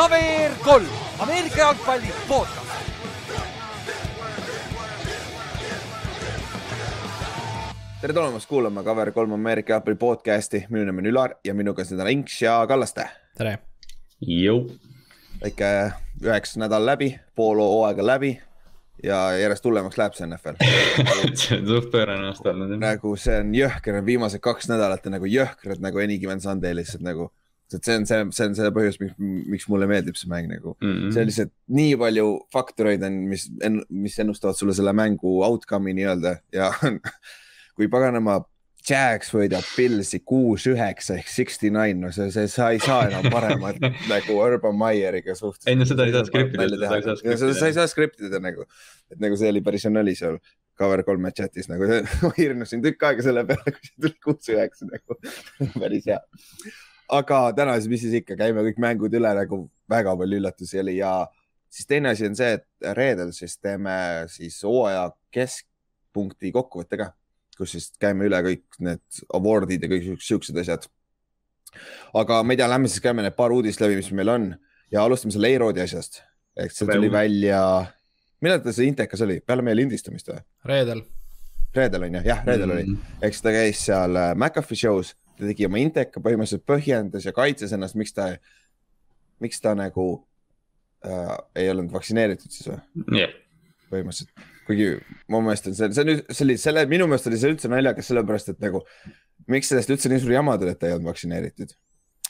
KVR kolm, Ameerika jalgpalli podcast. tere tulemast kuulama KVR3 Ameerika jalgpalli podcasti, minu nimi on Ülar ja minuga on siin täna Inks ja Kallaste. tere. väike üheks nädal läbi, pool hooaega läbi ja järjest hullemaks läheb see NFL see on suht pöörane aasta olnud. nagu see on jõhker, viimased kaks nädalat on nagu jõhkrad nagu Any Given Sunday lihtsalt nagu. Et see on see, see on see põhjus, miks, miks mulle meeldib see mäng nagu mm. -hmm. see on lihtsalt nii palju faktoreid on, mis, mis ennustavad sulle selle mängu outcome'i nii-öelda ja kui paganama Jags võidab Pilsi kuus-üheksa ehk sixty nine, no see, see, sa ei saa enam paremat nagu Urban Meyeriga suht-. ei no seda ei saa skriptida, sa ei saa skriptida nagu, et nagu see oli päris nali seal cover kolme chat'is nagu, ma hirmusin tükk aega selle peale, kui see tuli kuus-üheksa nagu päris hea. Aga täna siis, mis siis ikka, käime kõik mängud üle nagu väga palju üllatusi oli ja siis teine asi on see, et reedel siis teeme siis hooaja keskpunkti kokkuvõtte ka kus siis käime üle kõik need award'id ja kõik siuksed asjad. aga ma ei tea, lähme siis käime need paar uudist läbi, mis meil on ja alustame selle A-Roadi asjast. ehk see tuli välja, millal ta see intekas oli, peale meie lindistamist või? reedel. reedel on ju, jah, reedel mm -hmm. oli, eks ta käis seal äh, McAfee show's, ta tegi oma inteka, põhimõtteliselt põhjendas ja kaitses ennast, miks ta, miks ta nagu äh, ei olnud vaktsineeritud siis või? yeah. põhimõtteliselt kuigi mu meelest on see, see on, see oli selle, minu meelest oli see üldse naljakas, sellepärast et nagu miks sellest üldse nii suur jama tuli, et ta ei olnud vaktsineeritud.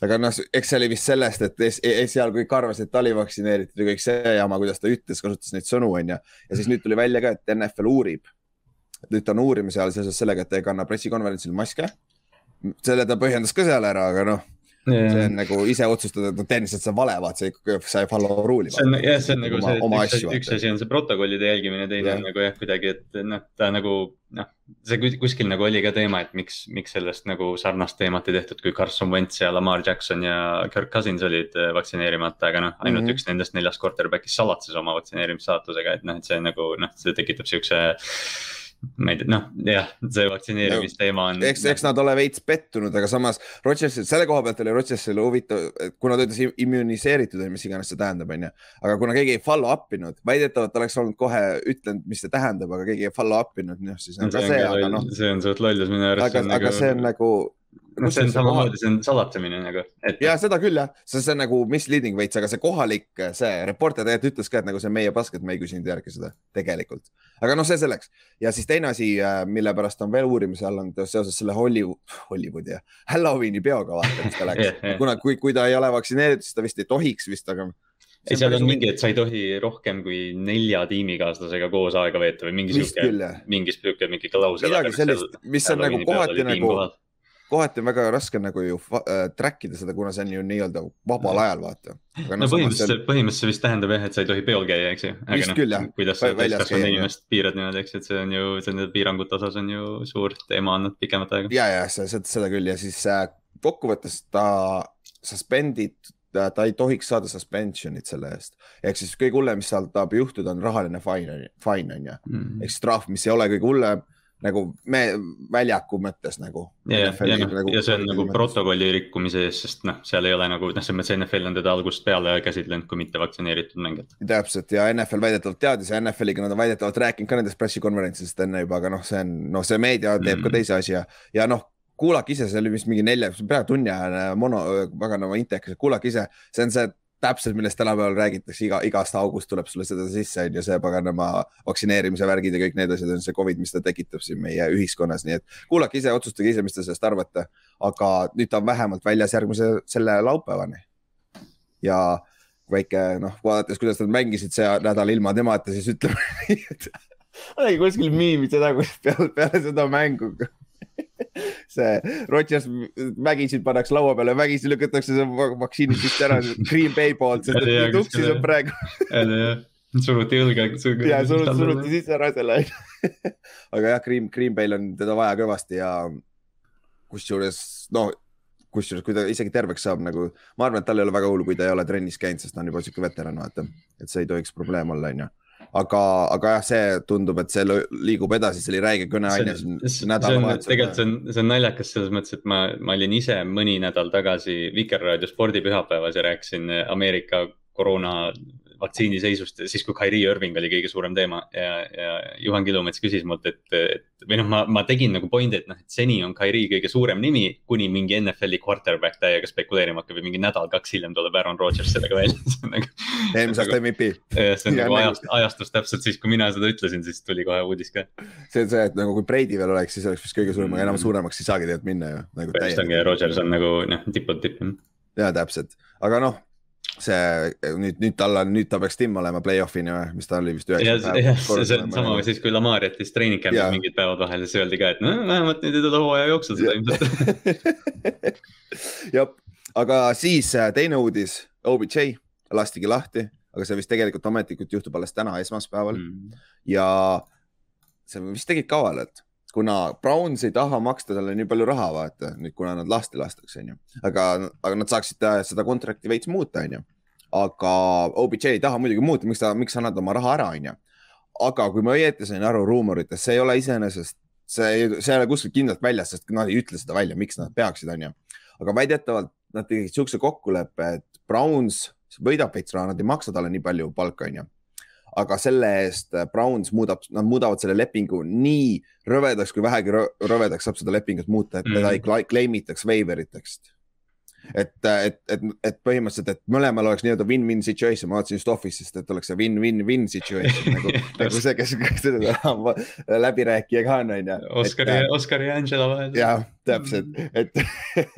aga noh, eks see oli vist sellest, et es, esialgu kõik arvasid, et ta oli vaktsineeritud ja kõik see jama, kuidas ta ütles, kasutas neid sõnu, onju. ja siis nüüd tuli välja ka, et NFL uurib. nüüd ta on uurimise all seoses sellega, et ta ei kanna pressikonverentsil maske. Selle ta põhjendas ka seal ära, aga noh Yeah. see on nagu ise otsustada, et no tehniliselt on vale, vaat sa ikkagi, sa ei follow rule'i. see on jah, see on nagu oma, see, et üks, asju, üks asi on see protokollide jälgimine, teine yeah. on nagu jah, kuidagi, et noh, ta nagu noh, see kuskil nagu oli ka teema, et miks, miks sellest nagu sarnast teemat ei tehtud, kui Carson Wentz ja Lamar Jackson ja Kirk Cousins olid äh, vaktsineerimata, aga noh, ainult mm -hmm. üks nendest neljast quarterback'ist salatses oma vaktsineerimissaatusega, et noh, et see nagu noh, see tekitab siukse ma ei tea, noh jah, see vaktsineerimisteema on. eks, eks nad ole veits pettunud, aga samas Rodgersil, selle koha pealt oli Rodgersil huvitav, kuna ta ütles immuniseeritud või mis iganes see tähendab, onju. aga kuna keegi ei follow up inud, väidetavalt oleks olnud kohe ütlenud, mis see tähendab, aga keegi ei follow up inud, noh siis on ka see, aga noh. see on suht lollus minu arust. aga, aga see on nagu noh, see on samamoodi, see on salatsemine nagu et.... ja seda küll jah, see, on nagu misleading veits, aga see kohalik, see reporter tegelikult ütles ka, et nagu see on meie pask, et me ei küsinud järgi seda tegelikult. aga noh, see selleks. Ja siis teine asi, äh, mille pärast on veel uurimise all on seoses selle Hollywood, Hollywoodi ja Halloweeni peoga vaata, mis ta läks. Kuna, kui, kui ta ei ole vaktsineeritud, siis ta vist ei tohiks vist, aga ei, seal on mingi, et sa ei tohi rohkem kui nelja tiimikaaslasega koos aega veeta või mingi sihuke, mingi sihuke mingi klausel. midagi sellist, mis on nagu kohati nagu, kohati on väga raske nagu ju äh, track ida seda, kuna see on ju nii-öelda vabal ajal, vaata. no, no põhimõtteliselt seal..., põhimõtteliselt vist tähendab jah, et sa ei tohi peol käia, eks ju. vist no, küll jah. kuidas sa täiskasvanud inimest piirad niimoodi, eks, et see on ju, selle piirangute osas on ju suur teema olnud pikemat aega. ja, ja seda, seda küll ja siis äh, kokkuvõttes ta suspendid ta, ta ei tohiks saada suspension'it selle eest. ehk siis kõige hullem, mis seal tahab juhtuda, on rahaline fine, fine on ju. Mhm. ehk siis trahv, mis ei ole kõige hullem nagu me väljaku mõttes nagu. ja, ja, nagu, ja see on nagu protokolli rikkumise eest, sest noh, seal ei ole nagu noh, selles mõttes NFL on teda algusest peale käsitlenud kui mittevaktsineeritud mängijat. täpselt ja NFL väidetavalt teadis ja NFL-iga nad on väidetavalt rääkinud ka nendest pressikonverentsidest enne juba, aga noh, see on, noh, see meedia teeb mm. ka teise asja ja noh kuulake ise, see oli vist mingi nelja, peaaegu tunniajane mono, paganama intekas, kuulake ise, see on see täpselt, millest tänapäeval räägitakse, iga, igast august tuleb sulle seda sisse, on ju, see paganama vaktsineerimise värgid ja kõik need asjad on see Covid, mis ta tekitab siin meie ühiskonnas, nii et kuulake ise, otsustage ise, mis te sellest arvate. aga nüüd ta on vähemalt väljas järgmise, selle laupäevani. ja väike noh, vaadates, kuidas nad mängisid see nädal ilma temata, siis ütleme ma nägin kuskil miimi seda, kuidas peale, peale seda mängu see Rodgers vägisi pannakse laua peale, vägisi lükatakse see vaktsiinid vist ära Green Bay poolt, sest et tuksis on praegu. suruti õlga. ja suruti, suruti sisse ära selle aga jah, Green, Green Bay'l on teda vaja kõvasti ja kusjuures noh kusjuures, kui ta isegi terveks saab nagu, ma arvan, et tal ei ole väga hull, kui ta ei ole trennis käinud, sest ta on juba sihuke veteran, vaata, et see ei tohiks probleem olla, onju aga, aga jah, see tundub, et see liigub edasi, see oli räige kõneaine siin nädalavahetusel. tegelikult see on, see on naljakas selles mõttes, et ma, ma olin ise mõni nädal tagasi Vikerraadio spordipühapäevas ja rääkisin Ameerika koroona vaktsiini seisust, siis kui Kyrie Irving oli kõige suurem teema ja, ja Juhan Kilumets küsis mult, et, et või noh, ma, ma tegin nagu point'i, et noh, et seni on Kyrie kõige suurem nimi, kuni mingi NFL-i quarterback täiega spekuleerima hakkab ja mingi nädal-kaks hiljem tuleb Aaron Rodgers sellega välja nagu, eelmise aasta MVP. see on ja, nagu ajast, ajastus täpselt siis, kui mina seda ütlesin, siis tuli kohe uudis ka. see on see, et nagu kui Brady veel oleks, siis oleks vist kõige suurem, aga enam suuremaks ei saagi tegelikult minna ju nagu. just ongi Rodgers on nagu noh, tipud tipp. ja täpselt, aga noh see nüüd, nüüd tal on, nüüd ta peaks timm olema play-off'ini või, mis ta oli vist üheksa päeva. see on sama nagu... siis, kui Lamar jättis treening camp'is mingid päevad vahele, siis öeldi ka, et no vähemalt nüüd ei tule hooaja jooksul seda ilmselt. jah, aga siis äh, teine uudis, OBJ lastigi lahti, aga see vist tegelikult ametlikult juhtub alles täna, esmaspäeval mm. ja see vist tegid kavalalt kuna Browns ei taha maksta talle nii palju raha, vaata nüüd, kuna nad lahti lastakse, onju, aga, aga nad saaksid seda kontrakti veits muuta, onju. aga OBJ ei taha muidugi muuta, miks ta, miks sa annad oma raha ära, onju. aga kui ma õieti sain aru ruumoritest, see ei ole iseenesest, see ei, see ei ole kuskilt kindlalt väljas, sest nad ei ütle seda välja, miks nad peaksid, onju. aga väidetavalt nad tegid siukse kokkuleppe, et Browns võidab veits raha, nad ei maksa talle nii palju palka, onju aga selle eest äh, Browns muudab, nad muudavad selle lepingu nii rõvedaks, kui vähegi rõvedaks saab seda lepingut muuta, et mm. teda ei claim itaks waiver iteks. et, äh, et, et, et põhimõtteliselt, et mõlemal oleks nii-öelda win-win situation, ma vaatasin just Office'ist, et oleks see win-win-win situation nagu, nagu see, kes, kes seda läbirääkija ka on, on ju. Oskari, Oskari ja Angela vahel. jah, täpselt, et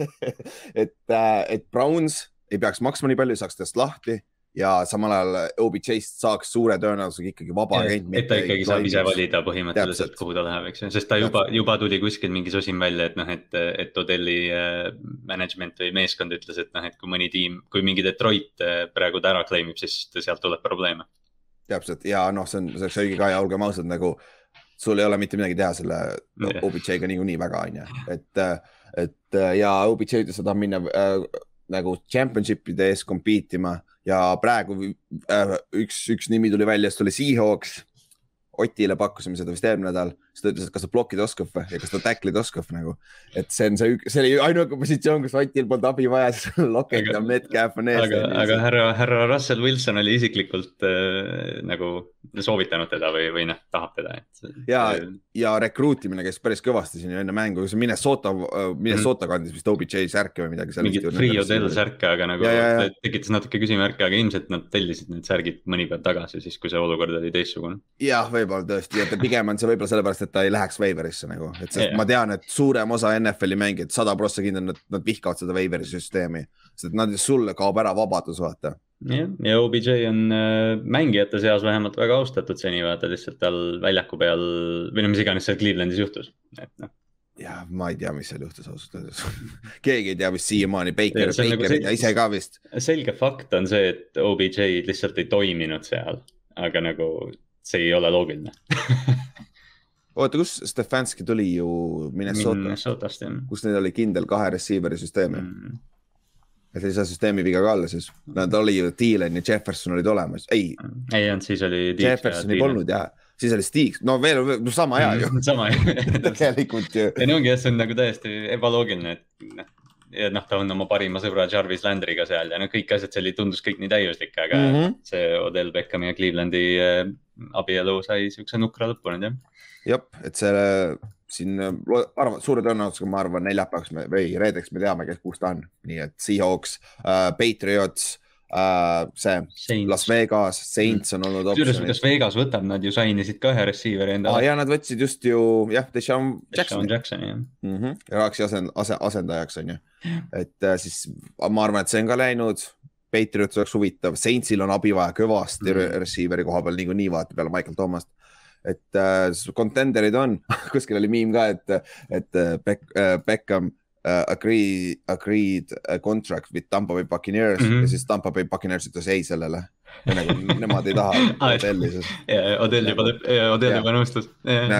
et, et Browns ei peaks maksma nii palju, saaks tast lahti ja samal ajal OBJ-st saaks suure tõenäosusega ikkagi vaba agent. et ta ikkagi saab ise valida põhimõtteliselt, kuhu ta läheb, eks ju, sest ta juba, juba tuli kuskil mingi sosin välja, et noh, et, et Odelli äh, management või meeskond ütles, et noh, et kui mõni tiim, kui mingi Detroit äh, praegu ta ära claim ib, siis sealt tuleb probleeme. täpselt. Ja noh, see on, see oleks õige ka ja olgem ausad, nagu sul ei ole mitte midagi teha selle no, OBJ-ga niikuinii väga, on ju, et, et ja OBJ ütles, et ta tahab minna äh, nagu championship'ide ees compete ima ja praegu äh, üks, üks nimi tuli välja, see tuli Seahawks. Otile pakkusime seda vist eelmine nädal, siis ta ütles, et kas ta blokkida oskab või ja kas ta tacklida oskab nagu. et see on see, see oli ainuke positsioon, kus Otil polnud abi vaja, siis Lockett ja Metcalf on ees. aga, aga härra, härra Russell Wilson oli isiklikult äh, nagu soovitanud teda või, või noh, tahab teda, et. ja, ja rekruutimine käis päris kõvasti siin enne mängu, see Minnesota, Minnesota mm. kandis vist OBJ särke või midagi. mingit Free Odell särke, aga nagu ja, ja, ja. tekitas natuke küsimärke, aga ilmselt nad tellisid need särgid mõni päev tagasi, siis kui see olukord oli teistsugune. jah, võib-olla tõesti, et pigem on see võib-olla sellepärast, et ta ei läheks waiver'isse nagu, et sest yeah. ma tean, et suurem osa NFL-i mängijad, sada prossa kindel, nad, nad vihkavad seda waiver'i süsteemi, sest nad, sulle kaob ära vabadus, vaata. jah, ja OBJ on äh, mängijate seas vähemalt väga austatud seni, vaata lihtsalt tal väljaku peal või no mis iganes seal Clevelandis juhtus, et noh. Ja ma ei tea, mis seal juhtus ausalt öeldes. Keegi ei tea vist siiamaani, Baker, Baker nagu ei tea ise ka vist. selge fakt on see, et OBJ lihtsalt ei toiminud seal, aga nagu see ei ole loogiline oota, kus Stefanski tuli ju Minnesota? Minnesotast kus neil oli kindel kahe receiver'i süsteem mm.. et ei saa süsteemi viga ka alla siis, nad oli ju, Thielen ja Jefferson olid olemas, ei. ei olnud, siis oli. Jeffersoni polnud jah, siis oli Stig, no veel no, sama hea ju sama tegelikult ju. ei no ongi jah, see on nagu täiesti ebaloogiline, et noh ja noh, ta on oma parima sõbra Jarvis Landry'ga seal ja no kõik asjad seal tundus kõik nii täiuslik, aga mm -hmm. see Odell Beckhami ja Clevelandi äh, abielu sai siukse nukra lõpu nüüd jah. Jah, et see siin arvan, suure tõenäosusega ma arvan, neljapäevaks me või reedeks me teame, kes, kus ta on, nii et Seahawks uh,, Patriots uh,, see Saints. Las Vegas, Saints on olnud. kusjuures, kas Vegas võtab, nad ju sign isid ka ühe receiver'i endale ah,. ja nad võtsid just ju jah, Deshaun Jacksoni. Deshaun Jacksoni jah mm. -hmm. Raksi asend, ase, asendajaks on ju, et uh, siis ma arvan, et see on ka läinud Patriots oleks huvitav, Saintsil on abi vaja kõvasti mm -hmm. receiver'i koha peal niikuinii vaata peale Michael Thomas't. Et äh, contender'id on kuskil oli miim ka, et, et äh, Beck, äh, Beckham uh, agree, agreed a contract with Tampa Bay Buccaneers mm -hmm. ja siis Tampa Bay Buccaneers ütles ei sellele. nagu nemad ei taha Odelli, sest. Odell juba, Odell juba nõustus.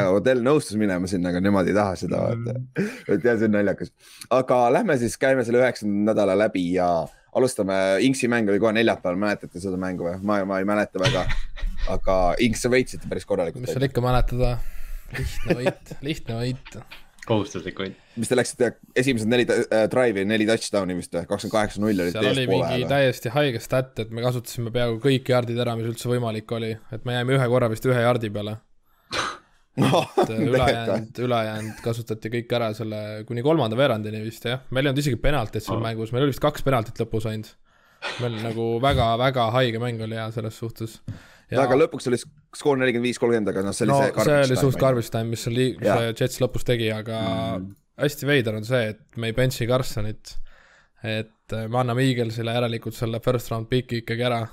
Odell nõustus minema sinna, aga nemad ei taha seda vaata mm. -hmm. et ja see on naljakas, aga lähme siis, käime selle üheksanda nädala läbi ja alustame, Inksi mäng oli kohe neljapäeval, mäletate seda mängu või? ma, ma ei mäleta väga, aga Inks, sa võitsite päris korralikult. mis seal ikka mäletada, lihtne võit lihtne võit. kohustuslik võit. mis te läksite esimesed neli äh, drive'i, neli touchdown'i vist või, kakskümmend kaheksa null olid seal oli mingi täiesti haige stat, et me kasutasime peaaegu kõik jardid ära, mis üldse võimalik oli, et me jäime ühe korra vist ühe jardi peale no, et ülejäänud, ülejäänud kasutati kõik ära selle kuni kolmanda veerandini vist jah, meil ei olnud isegi penaltit seal oh. mängus, meil oli vist kaks penaltit lõpus ainult. meil nagu väga-väga haige mäng oli ja selles suhtes. Aga lõpuks oli skoor nelikümmend viis, kolmkümmend, aga noh, see oli no, see. see oli suht garbage time, mis oli, mis see Jets lõpus tegi, aga mm. hästi veider on see, et me ei bench'i Carsonit. et me anname Eaglesile järelikult selle first round pick'i ikkagi ära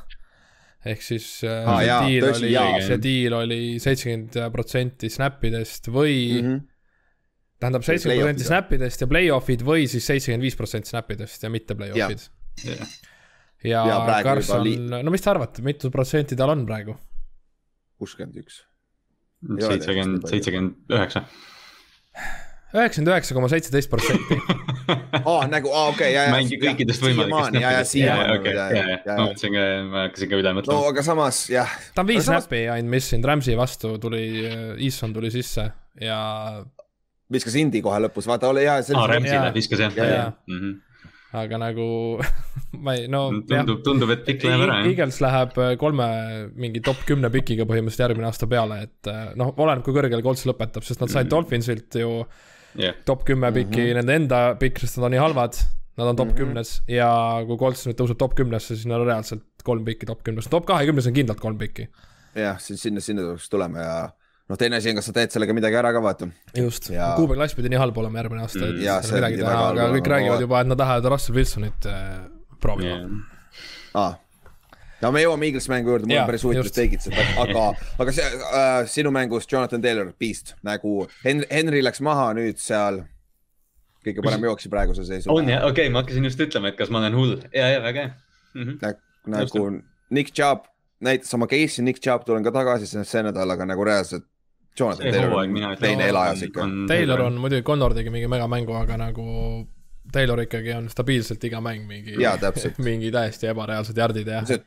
ehk siis ah, see jaa, diil tõsi, oli, see diil oli seitsekümmend protsenti snap idest või mm -hmm. tähendab seitsekümmend protsenti snap idest ja play-off'id või siis seitsekümmend viis protsenti snap idest ja mitte play-off'id. ja, ja, ja Carson li..., no mis te arvate, mitu protsenti tal on praegu? kuuskümmend üks. seitsekümmend, seitsekümmend üheksa üheksakümmend üheksa koma seitseteist protsenti. aa, nagu, aa, okei, ja, ja. mängi kõikidest võimalikest. ja, ja siiamaani. ma mõtlesin ka, ma hakkasin ka üle mõtlema. no aga samas, jah. ta on viis snappi ainult missinud, Rams'i vastu tuli, Easton tuli sisse ja. viskas Indi kohe lõpus, vaata, ole hea. aa, Rams'ile viskas jah, jah, jah aga nagu ma ei, no. tundub, tundub, et pikk läheb ära, jah. Eagles läheb äh, kolme mingi top kümne pikiga põhimõtteliselt järgmine aasta peale, et äh, noh, oleneb, kui kõrgel Colts lõpetab, sest nad said mm -hmm. Dolphinsilt ju yeah. top kümme piki mm, -hmm. nende enda pikk, sest nad on nii halvad. Nad on top mm -hmm. kümnes ja kui Colts nüüd tõuseb top kümnesse, siis neil on reaalselt kolm pikki top kümnes, top kahekümnes on kindlalt kolm pikki. jah, siis sinna, sinna tuleks tulema ja noh, teine asi on, kas sa teed sellega midagi ära ka, vaata. just. Ja..., Kuube klass pidi nii halb olema järgmine aasta, et ja, midagi teha, aga kõik räägivad juba, et nad tahavad Russell Wilsonit äh, proovima. Yeah.. Ah, no me jõuame Eaglesi mängu juurde, mul on päris huvitav teigid seda, aga, aga see äh, sinu mängus Jonathan Taylor, Beast nagu Henry, Henry läks maha nüüd seal. kõige parem jooksja praeguse seisu. on jah, okei okay,, ma hakkasin just ütlema, et kas ma olen hull. Ja, ja väga hea. Mm -hmm.. nagu Nick Chubb näitas oma case'i, Nick Chubb tulen ka tagasi see nädal, aga nagu reaalselt. Jonathan Taylor on teine elajas ikka. Taylor on muidugi, Connor tegi mingi megamängu, aga nagu Taylor ikkagi on stabiilselt iga mäng mingi, mingi täiesti ebareaalsed jardid ja see...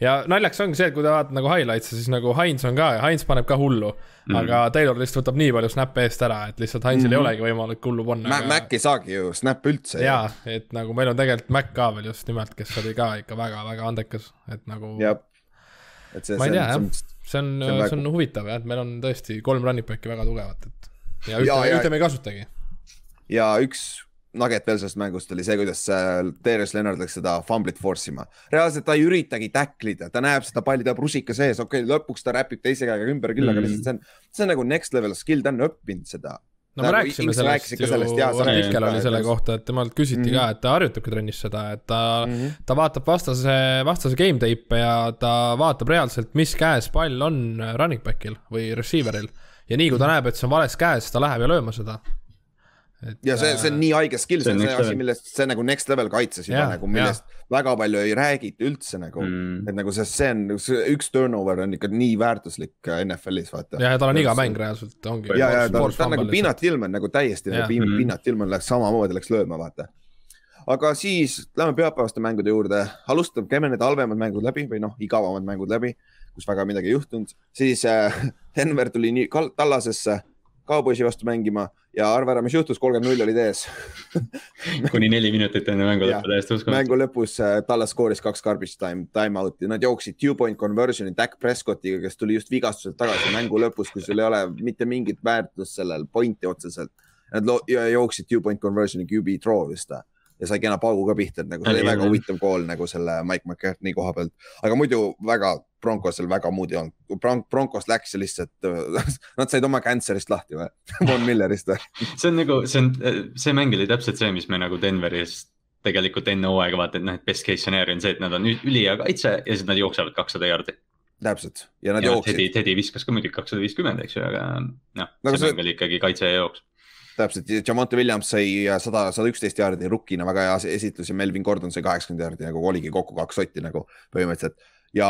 ja naljaks ongi see, et kui te vaatate nagu highlights'e, siis nagu Heinz on ka, Heinz paneb ka hullu mm. -hmm. aga Taylor lihtsalt võtab nii palju snap'e eest ära, et lihtsalt Heinzil mm -hmm. ei mhm. olegi võimalik hullu panna Mä. aga... Mac ei saagi ju snap'e üldse. jaa, et nagu meil on tegelikult Mac ka veel just nimelt, kes oli ka ikka väga-väga andekas, et nagu. et see. tea jah, see on, see on, see on huvitav jah, et meil on tõesti kolm running back'i väga tugevat, et ja ühte, ühte me ei kasutagi. ja üks nugget veel sellest mängust oli see, kuidas Darius Leonard läks seda fumblit force ima. reaalselt ta ei üritagi tacklida, ta näeb seda palli, ta rusika sees, okei okay,, lõpuks ta räpib teise käega ümber küll mm., aga lihtsalt see on, see on nagu next level skill, ta on õppinud seda. No me nagu rääkisime sellest ju, artikkel oli selle kohta, et temalt küsiti mm -hmm. ka, et ta harjutabki trennis seda, et ta mm, -hmm. ta vaatab vastase, vastase game tape'e ja ta vaatab reaalselt, mis käes pall on running back'il või receiver'il. ja nii kui ta näeb, et see on vales käes, ta läheb ja lööma seda et, ja see, see on äh, nii haige skill, see on see asi, millest see nagu next level kaitses juba nagu, millest yeah. väga palju ei räägita üldse nagu mm., et nagu see, see on, üks turnover on ikka nii väärtuslik äh, NFL-is, vaata. ja, ja tal on iga mäng reaalselt ongi. ja, ja ta, ta on nagu Peanut Tillman nagu täiesti nagu Peanut Tillman läks samamoodi, läks lööma, vaata. aga siis lähme pühapäevaste mängude juurde, alustame, käime need halvemad mängud läbi või noh, igavamad mängud läbi, kus väga midagi ei juhtunud, siis äh, Denver tuli nii Tallasesse Cowboysi vastu mängima ja arva ära, mis juhtus, kolmkümmend null olid ees kuni neli minutit enne mängu lõppu, täiesti uskumatu. mängu lõpus äh, Tallas skooris kaks garbage time, time out'i, nad jooksid two point conversion'i Dak Prescottiga, kes tuli just vigastuselt tagasi mängu lõpus, kui sul ei ole mitte mingit väärtust sellel pointi otseselt. Nad jooksid two point conversion'i QB draw vist ja sai kena paugu ka pihta, et nagu see oli väga huvitav kool nagu selle Mike McCartney koha pealt. aga muidu väga Broncosel väga muud ei olnud, Bron Broncos läks ja lihtsalt nad said oma cancer'ist lahti või Von Millerist või see on nagu, see on, see mäng oli täpselt see, mis me nagu Denveris tegelikult enne hooaega vaata, et noh, et best case scenario on see, et nad on ülihea kaitse ja siis nad jooksevad kakssada jaardi. täpselt ja nad ja jooksid. Teddy, Teddy viskas ka muidugi kakssada viiskümmend, eks ju, aga noh, see mäng oli ikkagi kaitse ja jooks täpselt, Jamonte Williams sai sada, sada üksteist jaardi rukkina, väga hea esitlus ja Melvin Gordon sai kaheksakümmend jaardi nagu oligi kokku kaks sotti nagu põhimõtteliselt. ja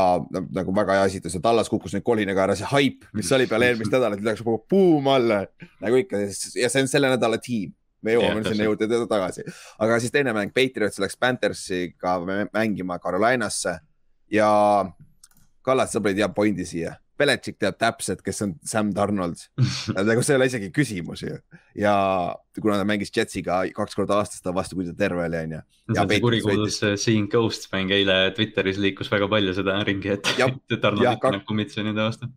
nagu väga hea esitlus ja Tallas kukkus nüüd kolinaga ära see haip, mis oli peale eelmist nädalat, läks kogu buum alla. Nagu ikka ja see on selle nädala tiim. Me jõuame sinna juurde tagasi, aga siis teine mäng, Patriots läks Panthersiga mängima Carolinasse. Ja Kallas, sa panid hea pointi siia Belichik teab täpselt, kes on Sam Donald nagu see ei ole isegi küsimus ju. ja kuna ta mängis Jetsiga kaks korda aastas ta vastu, kui ta terve oli, onju. see on see kurikuulus Seeing Ghost mäng, eile Twitteris liikus väga palju seda ringi, et Donald ikka näeb kummitsi nende vastu.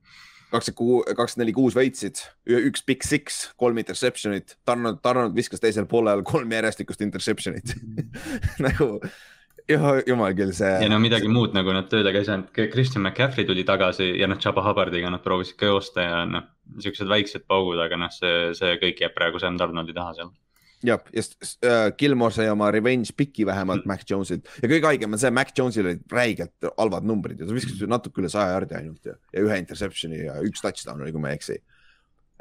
kakskümmend kuus, kakskümmend neli, kuus võitsid, üks big six, kolm interception'it, Tarno, Tarno viskas teisel poolel kolm järjestikust interception'it. Nagu jumal küll see. ja no midagi muud nagu nad töölega ei saanud, Christian McCaffrey tuli tagasi ja noh, Chaba Hubbardiga nad proovisid ka joosta ja noh, siuksed väiksed paugud, aga noh, see, see kõik jääb praegu Sam Donaldi taha seal jah, ja uh, Gilmore sai oma revenge piki vähemalt mm. Mac Jonesilt ja kõige haigem on see, Mac Jonesil olid räigelt halvad numbrid ja ta viskas natuke üle saja jardi ainult ja, ja ühe interception'i ja üks touchdown oli, kui ma ei eksi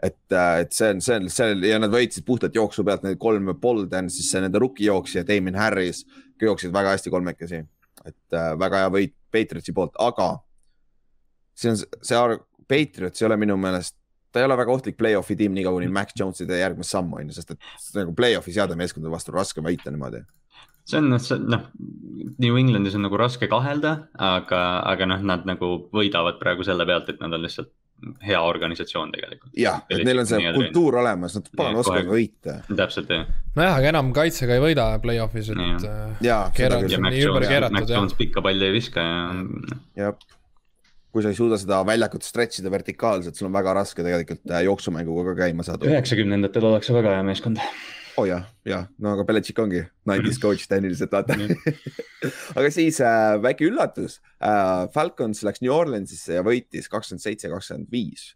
et, äh, et see on, see on, see ja nad võitsid puhtalt jooksu pealt, need kolm Bolden, siis see nende rookie jooksja, Damien Harris jooksid väga hästi kolmekesi. et äh, väga hea võit Patriotsi poolt, aga see on, see Patriots ei ole minu meelest, ta ei ole väga ohtlik play-off'i tiim, nii kaua kuni Mac Jones'ide järgmist sammu on ju, sest et nagu play-off'is heade meeskondade vastu raske võita niimoodi see on see noh, New Englandis on nagu raske kahelda, aga, aga noh, nad nagu võidavad praegu selle pealt, et nad on lihtsalt hea organisatsioon tegelikult. jah, et neil on see kultuur olemas, nad pagan oskavad võita. täpselt jah. nojah, aga enam kaitsega ei võida play-off'is, et. jaa, seda küll. Mac Jones, Mac Jones pikka palli ei viska ja. jah, kui sa ei suuda seda väljakut stretch ida vertikaalselt, sul on väga raske tegelikult äh, jooksumänguga ka käima saada. üheksakümnendatel ollakse väga hea meeskond oo oh jah, jah, no aga Belichik ongi nineties coach tehniliselt vaata aga siis äh, väike üllatus äh,. Falcons läks New Orleansisse ja võitis kakskümmend seitse, kakskümmend viis.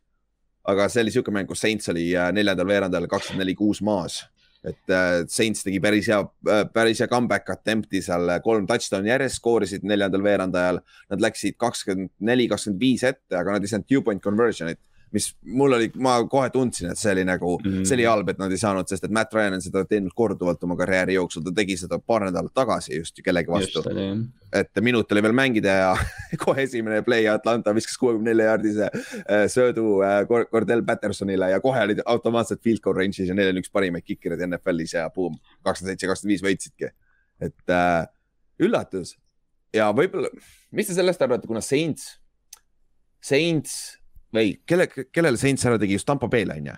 aga see oli siuke mäng, kus Saints oli äh, neljandal veerandajal kakskümmend neli, kuus maas. et äh, Saints tegi päris hea äh,, päris hea comeback attempt'i seal äh, kolm touchdown'i järjest, skoorisid neljandal veerandajal. Nad läksid kakskümmend neli, kakskümmend viis ette, aga nad ei saanud two point conversion'it mis mul oli, ma kohe tundsin, et see oli nagu mm, -hmm. see oli halb, et nad ei saanud, sest et Matt Ryan on seda teinud korduvalt oma karjääri jooksul, ta tegi seda paar nädalat tagasi just kellegi vastu. et minut oli veel mängida ja kohe esimene play Atlanta viskas kuuekümne nelja jaardise äh, söödu äh, Cordell Pattersonile ja kohe olid automaatselt field goal range'is ja neil on üks parimaid kikereid NFL-is ja boom, kakskümmend seitse, kakskümmend viis võitsidki. et äh, üllatus ja võib-olla, mis te sellest arvate, kuna Saints, Saints või kelle, kellele Saints ära tegi, just Tampo Bay'le on ju.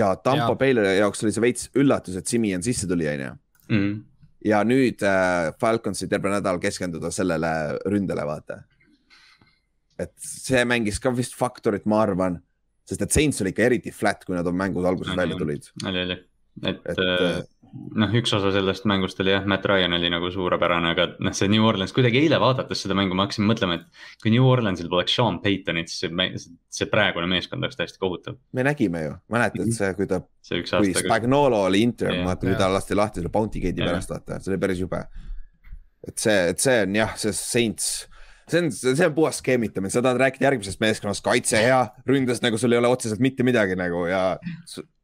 ja Tampo Bay'le jaoks oli see veits üllatus, et Simian sisse tuli, on ju. Mhm. ja nüüd äh, Falconsi terve nädal keskenduda sellele ründele, vaata. et see mängis ka vist faktorit, ma arvan, sest et Saints oli ikka eriti flat, kui nad on mängud alguses välja tulid. oli, oli, et, et äh, noh, üks osa sellest mängust oli jah, Matt Ryan oli nagu suurepärane, aga noh, see New Orleans kuidagi eile vaadates seda mängu ma hakkasin mõtlema, et kui New Orleansil poleks Sean Paytonit, siis see, see praegune meeskond oleks täiesti kohutav. me nägime ju, mäletad mhm. see, kui ta, kui Spagnolo oli interim, vaata kui ta lasti lahti selle Bounty Gate'i pärast, vaata, see oli päris jube. et see, et see on jah, see Saints see on, see on puhas skeemitamine, sa tahad rääkida järgmisest meeskonnast, kaitse hea, ründes nagu sul ei ole otseselt mitte midagi nagu ja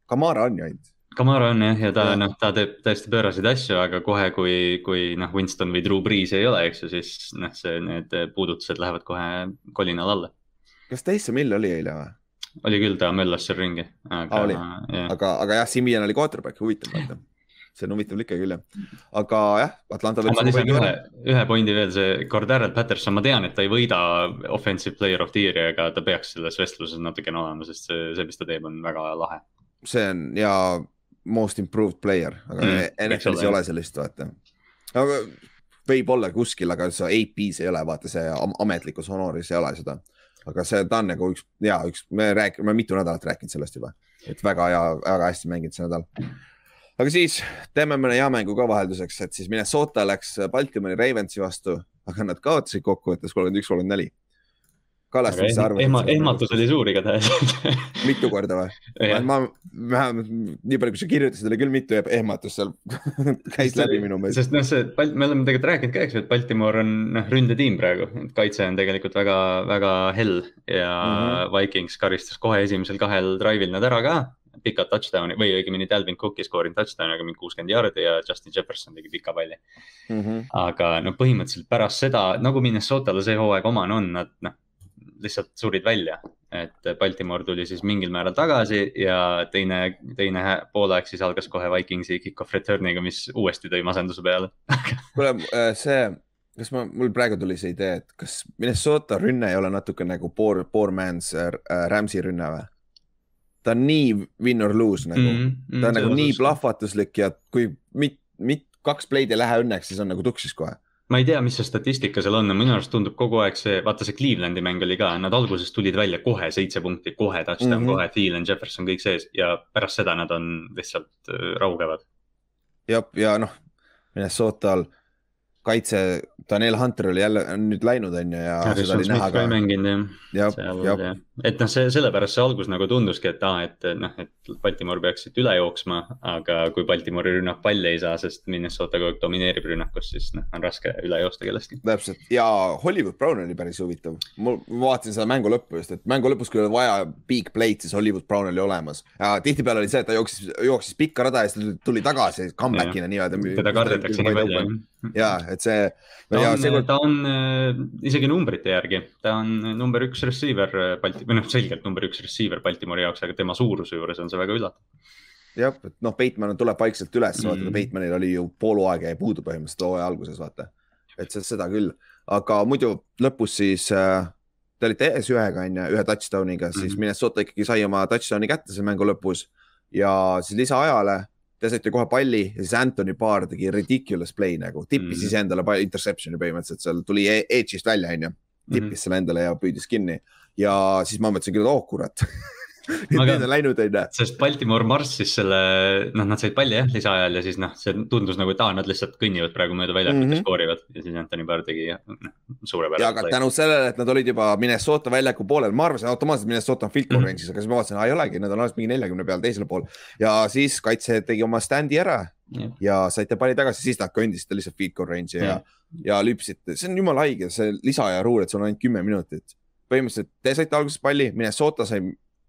Kamara on ju ainult Kamara on jah, ja ta noh, ta teeb täiesti pööraseid asju, aga kohe, kui, kui noh, Winston või Drew Brees ei ole, eks ju, siis noh, see, need puudutused lähevad kohe kolinal alla. kas Taysom Hill oli eile või? oli küll, ta möllas seal ringi. aga, aga, aga jah, Simian oli quarterback, huvitav vaata see on huvitav ikka küll jah, aga jah, Atlanta. ma lisan ühe, ühe pointi veel, see Cordero Patterson, ma tean, et ta ei võida offensive player of the year'i, aga ta peaks selles vestluses natukene olema, sest see, see, mis ta teeb, on väga lahe. see on ja most improved player, aga mm, NFL-is ei ole sellist, vaata. aga võib-olla kuskil, aga see AP-s ei ole, vaata see ametlikus honoris ei ole seda. aga see, ta on nagu üks ja üks, me räägime, mitu nädalat rääkinud sellest juba, et väga hea, väga hästi mänginud see nädal. aga siis teeme mõne hea mängu ka vahelduseks, et siis Minnesota läks Baltimori Ravensi vastu, aga nad kaotasid kokkuvõttes kolmkümmend üks, kolmkümmend neli kalastamise arv ehma,. ehmatus oli suur igatahes mitu korda või? ma, vähemalt nii palju, kui sa kirjutasid, oli küll mitu ehmatust seal käis läbi minu meelest. sest noh, see, me oleme tegelikult rääkinud ka, eks ju, et Baltimore on noh, ründetiim praegu, et kaitse on tegelikult väga, väga hell ja mm -hmm. Vikings karistas kohe esimesel kahel drive'il nad ära ka pikad touchdown'i või õigemini Dalvin Cook ei skoorinud touchdown'i, aga mingi kuuskümmend jaardi ja Justin Jefferson tegi pika palli mm. -hmm. aga no põhimõtteliselt pärast seda, nagu Minnesotale see hooaeg omane on, nad noh lihtsalt surid välja. et Baltimore tuli siis mingil määral tagasi ja teine, teine poolaeg siis algas kohe Vikingsi kick-off return'iga, mis uuesti tõi masenduse peale kuule, äh, see kas ma, mul praegu tuli see idee, et kas Minnesota rünne ei ole natuke nagu poor, poor man's äh, Rams'i rünne või? ta on nii win or lose nagu mm, -hmm, ta on nagu nii plahvatuslik ja kui mit, mit, kaks play'd ei lähe õnneks, siis on nagu tuksis kohe ma ei tea, mis see statistika seal on, minu arust tundub kogu aeg see, vaata see Clevelandi mäng oli ka, nad alguses tulid välja kohe seitse punkti, kohe touchdown mm, -hmm. kohe Thielen, Jefferson, kõik sees ja pärast seda nad on lihtsalt äh, raugevad. jah, ja noh, Minnesotal kaitse, Daniel Hunter oli jälle, nüüd läinud, on ju, ja Harrison seda oli näha ka. mänginud jah. et noh, see sellepärast see algus nagu tunduski, et aa, et noh, et Baltimore peaks siit üle jooksma, aga kui Baltimori rünnak palli ei saa, sest Minnesota kogu aeg domineerib rünnakus, siis noh, on raske üle joosta kellestki. täpselt ja Hollywood Brown oli päris huvitav, ma vaatasin seda mängu lõppu just, et mängu lõpus, kui oli vaja big play'd, siis Hollywood Brown oli olemas ja tihtipeale oli see, et ta jooksis, jooksis pikka rada ja siis tuli tagasi comeback'ina nii-öelda. teda kardetakse nii palju ja et see. ta on, see... ta on äh, isegi numbrite järgi, ta on number üks receiver äh, Balti, või noh, selgelt number üks receiver Baltimori jaoks, aga tema suuruse juures on see väga üllatav. jah, et noh, Bateman tuleb vaikselt üles mm., vaata Batemanil oli ju pool hooaega jäi puudu põhimõtteliselt hooaja alguses, vaata. et seda küll, aga muidu lõpus siis äh, te olite ees ühega, on ju, ühe touchdown'iga, siis mm -hmm. Minnesota ikkagi sai oma touchdown'i kätte selle mängu lõpus ja siis lisaajale te saite kohe palli ja siis Anthony Barr tegi ridiculous play nagu, tippis mm. iseendale interception'i põhimõtteliselt seal tuli e-, edge'ist välja, onju. tippis mm -hmm. selle endale ja püüdis kinni ja siis ma mõtlesin küll, et oh kurat nüüd need on läinud, onju. sest Baltimore marssis selle, noh, nad said palli jah, lisaajal ja siis noh, see tundus nagu, et aa, nad lihtsalt kõnnivad praegu mööda väljakut mm -hmm. ja skoorivad ja siis Anthony Barr tegi noh, suurepärase. ja aga tänu sellele, et nad olid juba Minnesota väljaku poolel, ma arvasin automaatselt Minnesota on field goal mhm. range'is mm, -hmm. aga siis ma vaatasin, ei olegi, nad on alles mingi neljakümne peal teisel pool. ja siis kaitse tegi oma stand'i ära yeah. ja saite palli tagasi, siis nad kõndisite lihtsalt field goal range'i yeah. ja, ja lüpsite, see on jumala haige, see lisaaja ruul, et sul on ainult kümme minutit. põhimõtteliselt te saite alguses palli, Minnesota sai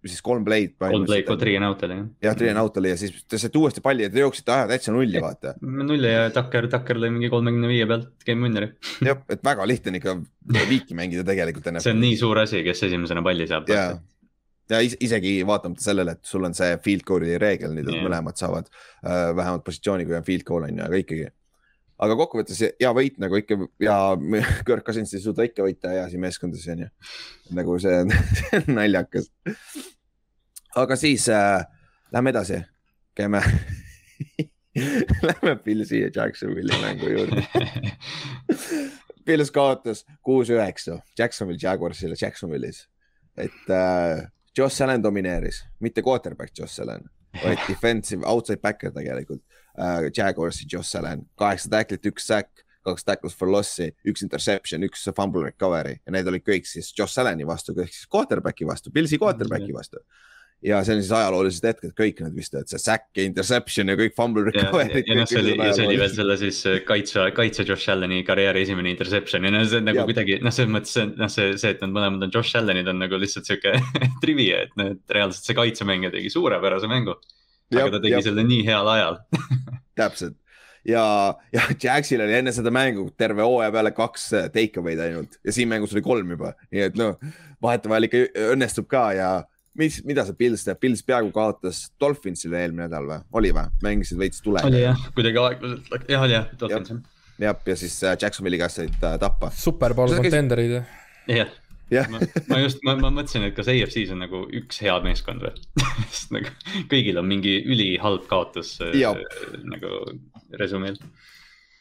siis kolm play'd. kolm play'd, kui three and out oli jah. jah, three and out oli ja siis te saite uuesti palli ja te jooksite aja täitsa nulli, vaata. nulli ja Tucker, Tucker lõi mingi kolmekümne viie pealt game winner'i. jah, et väga lihtne on ikka viiki mängida tegelikult. see on nii suur asi, kes esimesena palli saab. ja, ja isegi vaatamata sellele, et sul on see field goal'i reegel, nüüd yeah. mõlemad saavad äh, vähemalt positsiooni, kui on field goal on ju, aga ikkagi aga kokkuvõttes hea võit nagu ikka ja Kirk Cousins ei suuda ikka võita heasi meeskondades onju. nagu see on naljakas. aga siis äh, lähme edasi, käime Lähme Pilsi ja Jacksonville'i mängu juurde. Pils kaotas kuus-üheksa Jacksonville Jaguarsile Jacksonville'is, et äh, Josh Allan domineeris, mitte quarterback Josh Allan, vaid defensive outside backer tegelikult Jaguarsi Josh Allan, kaheksa tacklit, üks sack, kaks tackles for loss'i, üks interception, üks fumble recovery ja need olid kõik siis Josh Allani vastu, ehk siis quarterback'i vastu, Pilsi quarterback'i vastu ja see on siis ajaloolised hetked, kõik nad vist, et see sack ja interception ja kõik fumble recovery'd. ja, ja noh, see oli, see oli veel selle siis äh, kaitse, kaitse Josh Allani karjääri esimene interception ja no see on nagu ja. kuidagi noh, selles mõttes noh, see, see, et nad mõlemad on Josh Allanid on nagu lihtsalt sihuke trivia, et noh, et reaalselt see kaitsemängija tegi suurepärase mängu. Aga ta tegi ja. selle nii heal ajal. Täpselt. Ja, ja Jacksil oli enne seda mängu terve hooaja peale kaks äh, take away'd ainult. Ja siin mängus oli kolm juba, nii et noh, vahetevahel ikka õnnestub ka ja mis, mida see Pils teeb, Pils peaaegu kaotas Dolphinsile eelmine nädal või, oli või, mängisid veits tulega. oli jah, kuidagi aeglaselt, jah oli jah, Dolphins jah. jah, ja siis äh, Jacksonville'i käest said äh, tappa. Superbowl contender'id jah yeah. ma, ma just, ma, ma mõtlesin, et kas AFC-s on nagu üks hea meeskond või? Sest nagu kõigil on mingi ülihalb kaotus äh, nagu resümeel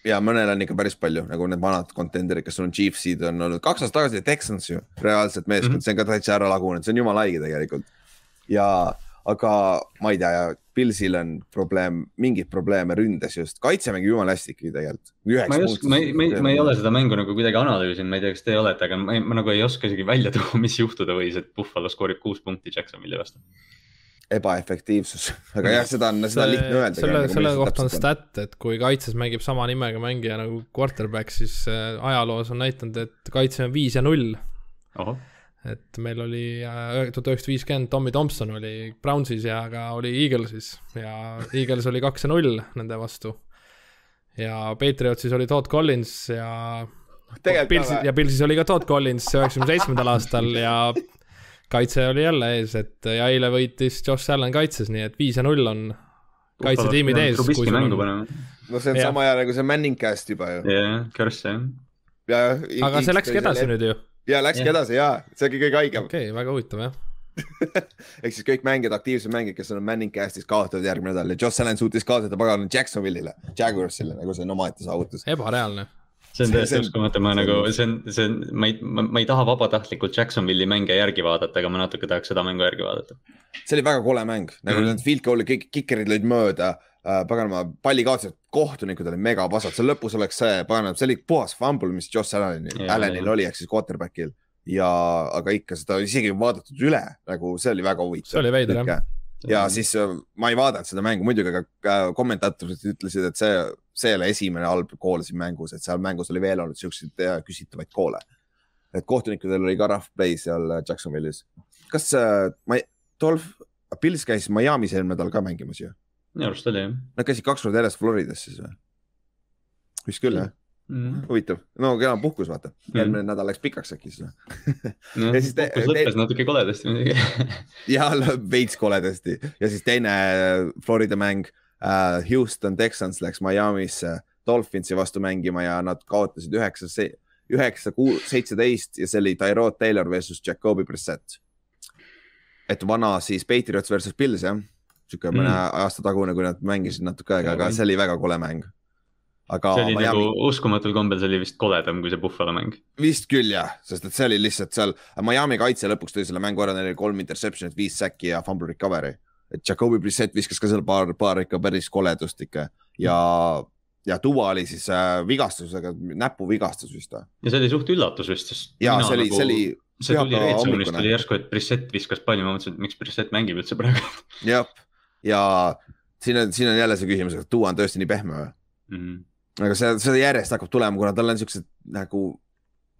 ja mõnel on ikka päris palju, nagu need vanad contender'id, kes on Chiefsid on olnud, kaks aastat tagasi Texans ju, reaalselt meeskond. Mm, -hmm. see on ka täitsa ära lagunenud, see on jumala haige tegelikult. ja, aga ma ei tea, Pilsil on probleem, mingeid probleeme ründes just, kaitse mängib jumala hästi ikkagi tegelikult. ma ei oska, ma ei, ma ei, ma ei ole seda mängu nagu kuidagi analüüsinud, ma ei tea, kas teie olete, aga ma, ei, ma nagu ei oska isegi välja tuua, mis juhtuda võis, et Buffalo skoorib kuus punkti Jacksonville'i vastu ebaefektiivsus, aga jah, seda on, seda on lihtne öelda. selle, selle kohta on stat, et kui kaitses mängib sama nimega mängija nagu quarterback, siis äh, ajaloos on näidanud, et kaitse on viis ja null. Et meil oli äh, tuhat üheksasada viiskümmend, Tommy Thompson oli Brownsis ja ka oli Eaglesis ja Eagles oli kaks ja null nende vastu. ja Patriotsis oli Todd Collins ja Pilsis, ja Pilsis oli ka Todd Collins üheksakümne seitsmendal aastal ja kaitse oli jälle ees, et ja eile võitis Josh Allan kaitses, nii et viis ja null on kaitsetiimid ees. no see on ja. sama hea nagu see Manning cast juba ju. jah, Curse jah. aga see läkski edasi nüüd ju. Ja läkski edasi ja, see ongi kõige haigem. okei okay,, väga huvitav jah ehk siis kõik mängijad, aktiivsed mängijad, kes on Manning Castis kaotavad järgmine nädal ja Josh Allan suutis kaotada pagana Jacksonville'ile, Jaguarsile, nagu see on omaette saavutus. ebareaalne see on täiesti uskumatu, ma nagu, see on, see on, ma ei, ma ei taha vabatahtlikult Jacksonville'i mänge järgi vaadata, aga ma natuke tahaks seda mängu järgi vaadata. see oli väga kole mäng, nagu mm. need field goal'i, kõik kikerid lõid mööda äh,, paganama, palli kaotasid, kohtunikud olid megapasad, seal lõpus oleks see, paganama, see oli puhas fumble, mis Josh Allanil, Allanil oli, ehk siis quarterback'il ja, aga ikka seda isegi vaadatud üle, nagu see oli väga huvitav. see oli veider jah ja siis äh, ma ei vaadanud seda mängu muidugi, aga kommentaatorid ütlesid, et see, see ei ole esimene halb kool siin mängus, et seal mängus oli veel olnud siukseid äh, küsitavaid koole. et kohtunikudel oli ka rough play seal äh, Jacksonville'is. kas ma ei, Dolph, Pils käis Miami's eelmine nädal ka mängimas ju? Minu arust oli jah. Nad käisid kaks korda järjest Floridas siis või? vist küll jah mm.. huvitav, no kena puhkus, vaata mm., järgmine nädal läks pikaks äkki siis no,. ja siis te, puhkus lõppes te... natuke koledasti muidugi ja veits koledasti ja siis teine Florida mäng uh,, Houston Texans läks Miami'sse Dolphinsi vastu mängima ja nad kaotasid üheksa, üheksa, seitseteist ja see oli Tyrod Taylor versus Jacobi Brissett. et vana siis Patriots versus Pils jah, sihuke mõne mm. aasta tagune, kui nad mängisid natuke aega, aga see oli väga kole mäng aga. see oli Miami... nagu uskumatul kombel, see oli vist koledam kui see Buffalo mäng. vist küll jah, sest et see oli lihtsalt seal, Miami kaitse lõpuks tõi selle mängu ära, neil oli kolm interception'it, viis säki ja fumble recovery. et Jacobi Brissett viskas ka seal paar, paar ikka päris koledust ikka ja ja Duva oli siis äh, vigastusega, näpuvigastus vist või? ja see oli suht üllatus vist, sest. ja see oli nagu,, see oli. see tuli Red Zone'ist tuli järsku, et Brissett viskas palli, ma mõtlesin, et miks Brissett mängib üldse praegu. jah, ja siin on, siin on jälle see küsimus, et Duva on tõesti nii pehme või mm? -hmm aga see, see järjest hakkab tulema, kuna tal on siuksed nagu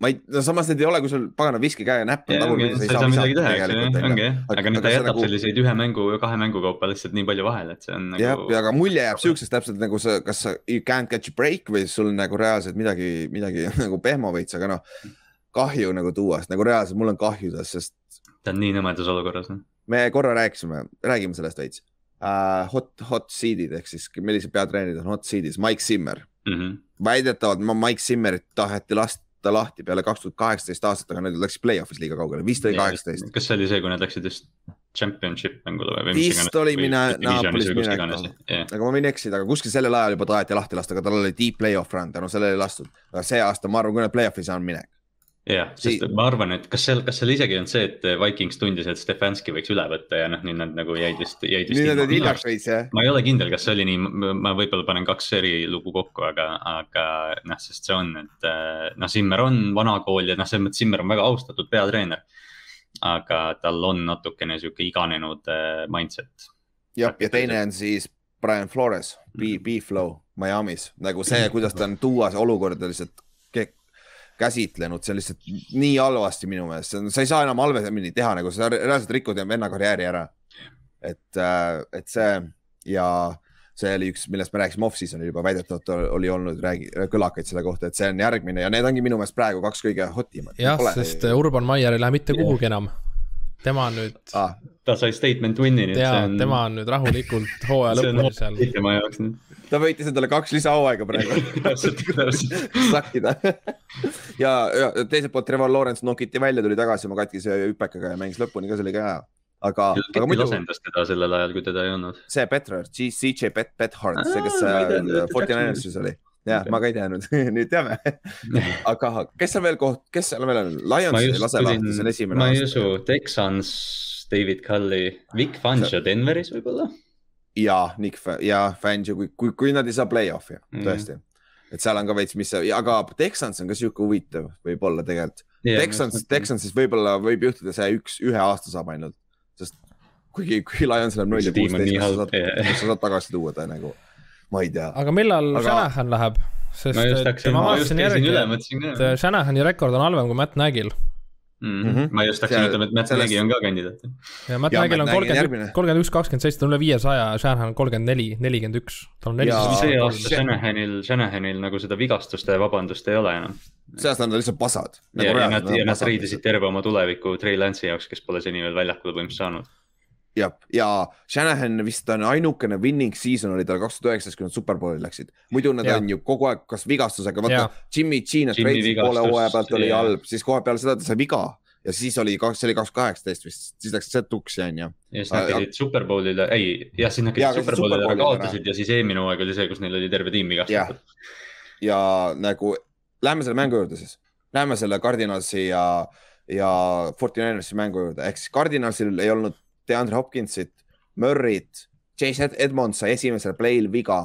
ma ei, no samas need ei ole, kui sul pagana viskikäe näpp on tagurpidi, sa ei saa midagi teha, eks ju, ongi jah, aga nüüd ta jätab nagu... selliseid ühe mängu, kahe mängu kaupa lihtsalt nii palju vahele, et see on nagu. jah, ja aga mulje jääb siuksest täpselt nagu sa, kas sa you can't catch a break või sul nagu reaalselt midagi, midagi nagu pehmo veits, aga noh, kahju nagu tuua, sest nagu reaalselt mul on kahju tast, sest. ta on nii nõmedas olukorras, noh. me korra rääkisime, räägime sellest veits uh,. Hot, hot seed'id ehk siis millised peatreenerid on hot seed'is, Mike Zimmer mm. -hmm. väidetavalt Mike Zimmerit taheti lasta lahti peale kaks tuhat kaheksateist aastat, aga nüüd läks play-off'is liiga kaugele, vist oli kaheksateist. kas see oli see, kui nad läksid just championship mängule või? vist oli mine, Naapolis minek, aga ma võin eksida, aga kuskil sellel ajal juba taheti lahti lasta, aga tal oli deep play-off run, tänu sellele ei lastud. aga see aasta, ma arvan, kui nad play-off'i saanud, minek jah, sest ma arvan, et kas seal, kas seal isegi on see, et Vikings tundis, et Stefanski võiks üle võtta ja noh, nüüd nad nagu jäid vist, jäid vist. nüüd nad olid hiljaks veits jah. ma ei ole kindel, kas see oli nii, ma võib-olla panen kaks eri lugu kokku, aga, aga noh, sest see on, et noh, Zimmer on vana kool ja noh, selles mõttes Zimmer on väga austatud peatreener. aga tal on natukene sihuke iganenud äh, mindset. jah, ja teine on siis Brian Flores, B-Flow Miami's, nagu see, kuidas ta on tuua see olukorda lihtsalt käsitlenud, see on lihtsalt nii halvasti minu meelest, sa ei saa enam halvemini teha, nagu sa reaalselt rikud venna karjääri ära. et, äh, et see ja see oli üks, millest me rääkisime off-season'il juba väidetavalt oli olnud räägi, kõlakaid selle kohta, et see on järgmine ja need ongi minu meelest praegu kaks kõige hot imat. jah, sest Urban Meyer ei lähe mitte kuhugi enam. Tema on nüüd ah.. ta sai statement win'i nüüd. ja on... tema on nüüd rahulikult hooaja lõpuni seal. tema jaoks nüüd ta võitis endale kaks lisahooaega praegu sakkida ja, ja teiselt poolt Trevor Lawrence nokiti välja, tuli tagasi oma katkise hüpekaga ja mängis lõpuni ka, see oli ka hea. aga, aga muidu. asendas teda sellel ajal, kui teda ei olnud. see Petrard, CJ Bethard, see, kes Forty Ninersis oli jah okay., ma ka ei teadnud nüüd teame aga kes seal veel koht, kes seal veel on, Lions ei lase lahti, see on esimene. ma ei usu, Texans, David Cully, Vic Fangio Denveris võib-olla ja Nick ja Fangio, kui, kui, kui nad ei saa play-off'i mm., tõesti. et seal on ka veits, mis, aga Texans on ka sihuke huvitav, võib-olla tegelikult yeah,. Texans, Texansis võib-olla võib juhtuda see üks, ühe aasta saab ainult, sest kuigi, kui Lions läheb null ja kuusteist, sa saad tagasi tuua ta nagu, ma ei tea. aga millal aga... Shanahan läheb? sest et ma vaatasin järgi, et Shanahani rekord on halvem kui Matt Nagyl Mm -hmm. ma just tahtsin ütlema, et Matt sellest... Nagy on ka kandidaat. ja Matt Nagyl on kolmkümmend, kolmkümmend üks, kakskümmend seitse, ta on üle viiesaja, Shanahan on kolmkümmend neli, nelikümmend üks. tal on nelisada. see aasta Shanahanil, Shanahanil nagu seda vigastuste vabandust ei ole enam. see aasta on ta lihtsalt pasad nagu. ja, ja nad, ja nad treidisid terve oma tuleviku Trey Lance'i jaoks, kes pole seni veel väljakule põhimõtteliselt saanud. Jah, ja Shanahan vist on ainukene winning season oli tal kaks tuhat üheksateist, kui nad superbowli läksid. muidu nad ja. on ju kogu aeg kas vigastusega, vaata Jimmy G nad treidisid poole hooaja pealt oli ja. halb, siis kohe peale seda ta sai viga ja siis oli kaks, see oli kaks kaheksateist vist, siis läks see tuksi on ju. ja siis nad käisid superbowlile, ei jah, siis nad käisid superbowlile ära kaotasid ja siis eelmine hooaeg oli see, kus neil oli terve tiim vigastatud. ja nagu lähme selle mängu juurde siis, lähme selle Cardinalsi ja, ja Fortinanersi mängu juurde, ehk siis Cardinalsil ei olnud DeAndre Hopkinsit, Murry't, Chase Edmonds sai esimesel play'l viga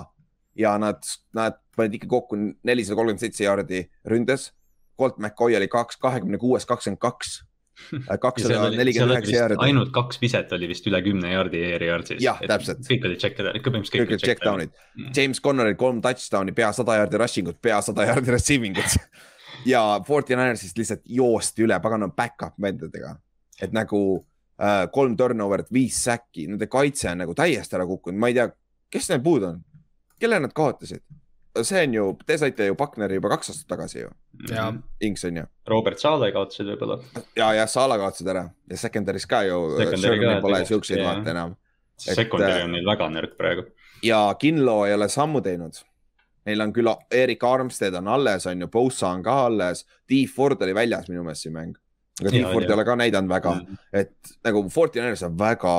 ja nad, nad panid ikka kokku nelisada kolmkümmend seitse jaardi ründes. Colt McCoy oli kaks, kahekümne kuues, kakskümmend kaks kakssada nelikümmend üheksa jaardi. ainult kaks viset oli vist üle kümne jaardi air yard'is. jah, täpselt. kõik olid check, ikka põhimõtteliselt kõik olid check down'id mm.. James Connoril kolm touchdown'i, pea sada jaardi rushing ut, pea sada jaardi receiving ut ja Fortinanersist lihtsalt joosti üle pagana back-up vendadega. et nagu Äh, kolm turnover'it, viis säkki, nende kaitse on nagu täiesti ära kukkunud, ma ei tea, kes neil puudu on, kelle nad kaotasid? see on ju, te saite ju Pakneri juba kaks aastat tagasi ju. Inks on ju. Robert Saale kaotasid võib-olla. ja, ja Saala kaotasid ära ja secondary's ka ju. Pole siukseid vaata enam. Secondary on neil väga nõrk praegu. ja Kinlo ei ole sammu teinud. Neil on küll Erik Armstead on alles, on ju, Bosa on ka alles, Steve Ford oli väljas minu meelest see mäng aga Clifford ei ole ka näidanud väga mm, -hmm. et nagu Fortinanders on väga,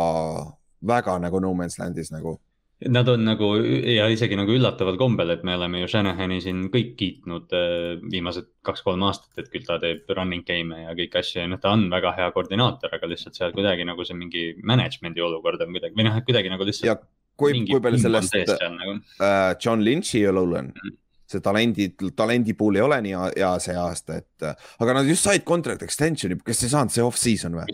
väga nagu no man's land'is nagu. Nad on nagu ja isegi nagu üllataval kombel, et me oleme ju Shanahani siin kõik kiitnud äh, viimased kaks-kolm aastat, et küll ta teeb running game'e ja kõiki asju ja noh, ta on väga hea koordinaator, aga lihtsalt seal kuidagi nagu see mingi management'i olukord on kuidagi või noh, kuidagi nagu lihtsalt. kui, kui palju sellest nagu. uh, John Lynch'i õlul on mm? -hmm see talendi, talendi pool ei ole nii hea see aasta, et aga nad just said contract extension'i, kas ei saanud see off-season või?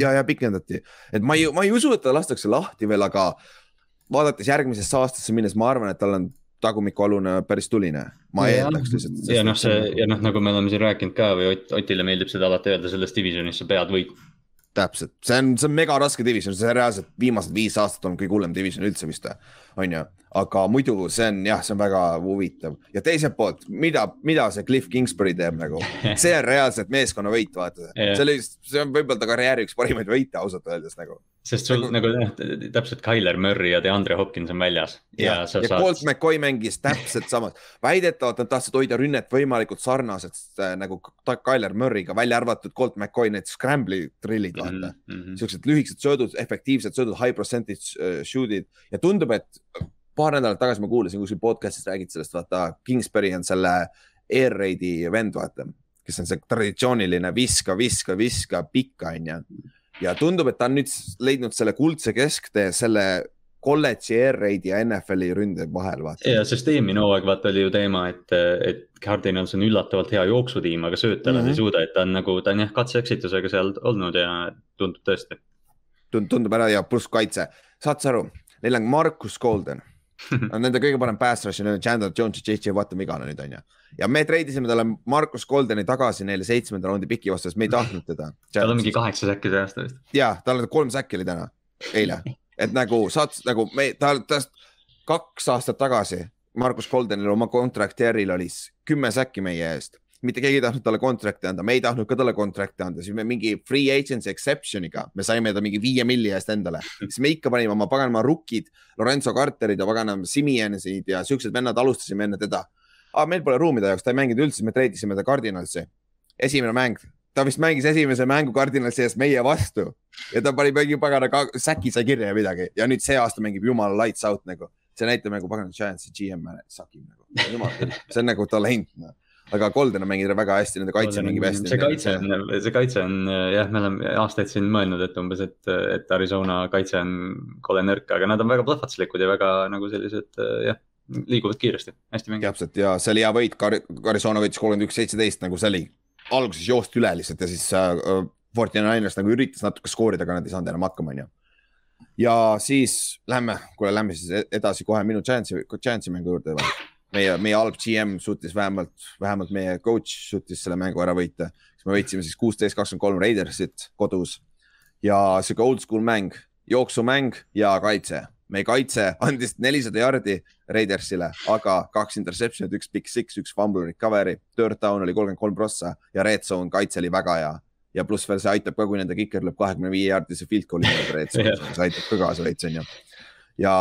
ja, ja pikendati, et ma ei, ma ei usu, et ta lastakse lahti veel, aga vaadates järgmisesse aastasse minnes, ma arvan, et tal on tagumikualune päris tuline, ma ja, eeldaks lihtsalt. ja noh, see ja noh, nagu me oleme siin rääkinud ka või Ott, Otile meeldib seda alati öelda, selles divisionis sa pead võitma täpselt, see on, see on mega raske division, see reaalselt viimased viis aastat on kõige hullem division üldse vist, on ju aga muidu see on jah, see on väga huvitav. Ja teiselt poolt, mida, mida see Cliff Kingsbury teeb nagu, see on reaalselt meeskonna võit, vaata. Yeah.. see oli, see on võib-olla ta karjääri üks parimaid võite ausalt öeldes nagu. sest sul nagu, nagu täpselt Tyler Murry ja DeAndre Hopkins on väljas. ja, ja, ja saad... Colt McCoy mängis täpselt samas, väidetavalt nad tahtsid hoida rünnet võimalikult sarnased äh, nagu Tyler Murry'ga, välja arvatud Colt McCoy need scramble'i drill'id vaata. Mm -hmm.. siuksed lühikesed söödud, efektiivsed söödud, high percentage uh, shoot'id. Ja tundub, et paar nädalat tagasi ma kuulasin kuskil podcast'is räägid sellest, vaata Kingsbury on selle air raid'i vend, vaata, kes on see traditsiooniline viska, viska, viska, pikka onju. ja tundub, et ta on nüüd leidnud selle kuldse kesktee selle kolledži air raid'i ja NFL-i ründe vahel, vaata. ja, sest eelmine hooaeg vaata oli ju teema, et, et Cardinals on üllatavalt hea jooksutiim, aga sööta nad mm -hmm. ei mhm. suuda, et ta on nagu, ta on jah katse-eksitusega seal olnud ja tundub tõesti. tundub ära ja pluss kaitse, saad sa aru, neil on Marcus Golden Nende kõige parem pass rush on Chandler Jones ja JJ Watt on vigane nüüd on ju. ja me treidisime talle Marcus Goldeni tagasi neile seitsmenda raundi piki vastu, sest me ei tahtnud teda. tal on mingi kaheksa säkki see aasta vist. ja, tal on kolm säkki oli täna, eile, et nagu saad nagu me, ta, ta kaks aastat tagasi Markus Goldenil oma contract year'il oli kümme säkki meie eest mitte keegi ei tahtnud talle contract'i anda, me ei tahtnud ka talle contract'i anda, siis me mingi free agency exception'iga, me saime ta mingi viie milli eest endale, siis me ikka panime oma paganama rukkid, Lorenzo Carterid ja paganama Simiensid ja siuksed vennad alustasime enne teda. aga meil pole ruumi ta jaoks, ta ei mänginud üldse, me treidisime ta Cardinalsi. esimene mäng, ta vist mängis esimese mängu Cardinalsi eest meie vastu. Ja ta pani mingi pagana, säki sai kirja ja midagi. Ja nüüd see aasta mängib jumala lights out nagu. See näitab nagu pagana Giantsi GM sakib nagu, jumal küll, see on nagu talent noh aga Golden on mänginud väga hästi, nende kaitse mängib hästi. see kaitse on, see kaitse on jah, me oleme aastaid siin mõelnud, et umbes, et, et Arizona kaitse on kole nõrk, aga nad on väga plahvatuslikud ja väga nagu sellised jah, liiguvad kiiresti, hästi mängivad. täpselt ja see oli hea võit, Arizona võitis kolmkümmend üks, seitseteist nagu see oli, alguses joosti üle lihtsalt ja siis äh, Fortnite Niners nagu üritas natuke skoorida, aga nad ei saanud enam hakkama, onju ja siis lähme, kuule, lähme siis e-, edasi kohe minu Giantsi, Giantsi mängu juurde meie, meie halb GM suutis vähemalt, vähemalt meie coach suutis selle mängu ära võita. siis me võitsime siis kuusteist, kakskümmend kolm Raidersit kodus ja sihuke old school mäng, jooksumäng ja kaitse. meie kaitse andis nelisada jardi Raidersile, aga kaks interception'it, üks big six, üks fumble recovery, third down oli kolmkümmend kolm prossa ja red zone kaitse oli väga hea. ja pluss veel see aitab ka, kui nende kiker lööb kahekümne viie jaardise field goal'i zone'is, see aitab ka kaasa veits, onju. ja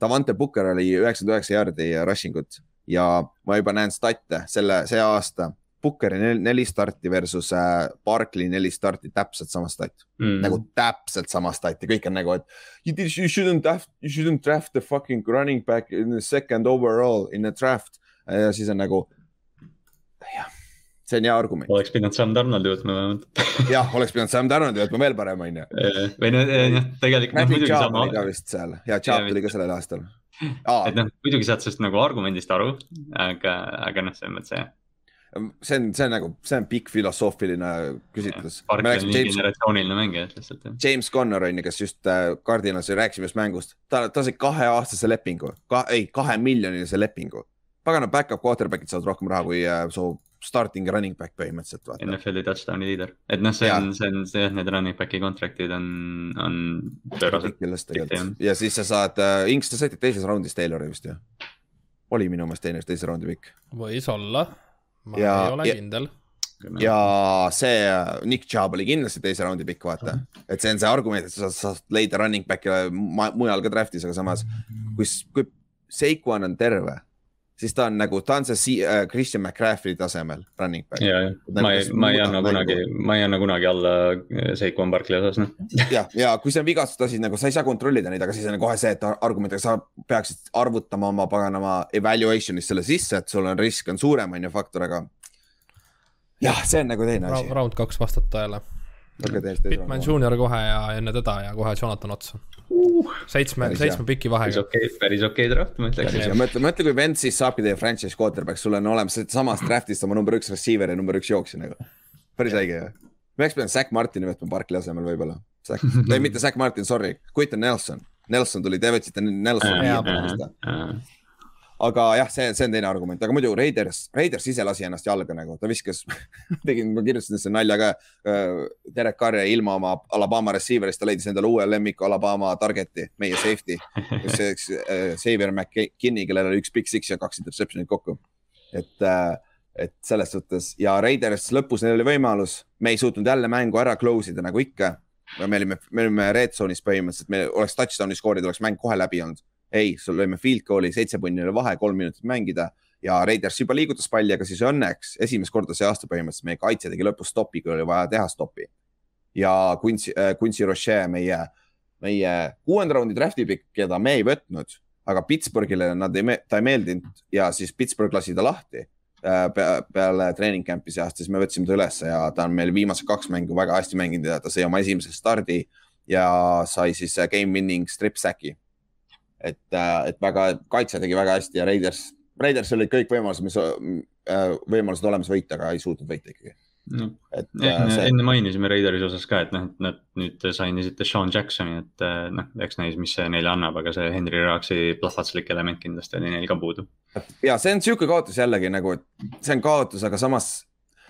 Davante Booker oli üheksakümmend üheksa jaardi rushing ut ja ma juba näen stat'e selle, see aasta Bookeri nel, neli starti versus äh, Barkley neli starti, täpselt sama stat mm.. nagu täpselt sama stat ja kõik on nagu, et you, did, you shouldn't draft, you shouldn't draft the fucking running back in the second overall in a draft. ja siis on nagu, jah, see on hea argument. oleks pidanud Sam Donaldi võtma vähemalt jah, oleks pidanud Sam Donaldi võtma veel parem, on ju. või noh, tegelikult noh muidugi sama. vist seal ja Chap tuli ka sellel aastal. Et noh, muidugi saad sellest nagu argumendist aru, aga, aga noh, selles mõttes jah see on, see on nagu, see on pikk filosoofiline küsitlus. generatsiooniline mängija lihtsalt. James Connor on ju, kes just äh, Cardinalsi rääkisime just mängust, ta, ta sai kaheaastase lepingu ka,, ei kahe miljonilise lepingu. pagana back-up quarterback'id saavad rohkem raha kui äh, su starting running back põhimõtteliselt. NFL-i touchdown'i liider, et noh, see on, see on, see jah, need running back'i contract'id on, on pöörased. ja siis sa saad äh,, Inks, te saite teises raundis Taylori vist ju? oli minu meelest teine, teise raundi pikk. võis olla ma ja, ei ole ja, kindel. ja see Nick Chubb oli kindlasti teise raundi pikk, vaata, et see on see argument, et sa saad leida running back'e mujal ka draft'is, aga samas kui, kui Seikuan on terve siis ta on nagu, ta on see uh, Christian McCaffrey tasemel running back. ja, ja nagu ma ei, ma ei anna kunagi, ma ei anna kunagi alla äh, Seikuan Barkley osas, noh. ja, ja kui see on vigastused, siis nagu sa ei saa kontrollida neid, aga siis on kohe see, et argument, et sa peaksid arvutama oma paganama evaluation'is selle sisse, et sul on risk on suurem, on ju, faktor, aga. jah, see on nagu teine asi. round kaks vastab tõele. Pitman Junior kohe ja enne teda ja kohe Jonathan otsa uh,. seitsme, seitsme piki vahega. päris okei okay,, päris okei okay draft, ma ütleks. mõtle, mõtle, kui vend siis saabki teie franchise quarterback, sul on olemas samast draft'ist oma number üks receiver ja number üks jooksja nagu. päris õige ju. me oleks pidanud Zack Martini võtma Barkli asemel võib-olla. ei, mitte Zack Martin, sorry, Quinton Nelson. Nelson tuli, te võtsite Nelson aga jah, see, see on teine argument, aga muidu Raiders, Raiders ise lasi ennast jalga nagu, ta viskas tegin, ma kirjutasin selle nalja ka äh,. Derek Carr jäi ilma oma Alabama receiver'ist, ta leidis endale uue lemmiku Alabama target'i, meie safety. see üks äh, Xavier McKinney, kellel oli üks big six ja kaks interception'it kokku. et äh,, et selles suhtes ja Raiders lõpus neil oli võimalus, me ei suutnud jälle mängu ära close ida nagu ikka. me olime, me olime red zone'is põhimõtteliselt, me oleks touchdown'i skoorida, oleks mäng kohe läbi olnud ei, sul lõime field goal'i, seitse punni oli vahe, kolm minutit mängida ja Raiders juba liigutas palli, aga siis õnneks esimest korda see aasta põhimõtteliselt meie kaitse tegi lõpus stopi, kui oli vaja teha stopi. ja Quincy äh,, Quincy Roche, meie, meie kuuenda raundi draft'i pikk, keda me ei võtnud, aga Pittsburghile nad ei, ta ei meeldinud ja siis Pittsburgh lasi ta lahti äh, peale treening camp'i see aasta, siis me võtsime ta ülesse ja ta on meil viimased kaks mängu väga hästi mänginud ja ta sai oma esimese stardi ja sai siis äh, game winning strip sack'i et, äh, et väga, kaitse tegi väga hästi ja Raiders, Raiders olid kõik võimalused, mis äh, võimalused olemas võita, aga ei suutnud võita ikkagi no.. et äh, see... enne mainisime Raidersi osas ka, et noh, et nad nüüd sainisid Sean Jacksoni, et noh, eks näis, mis see neile annab, aga see Henry Raaksi plahvatuslik element kindlasti oli neil ka puudu. ja see on sihuke kaotus jällegi nagu, et see on kaotus, aga samas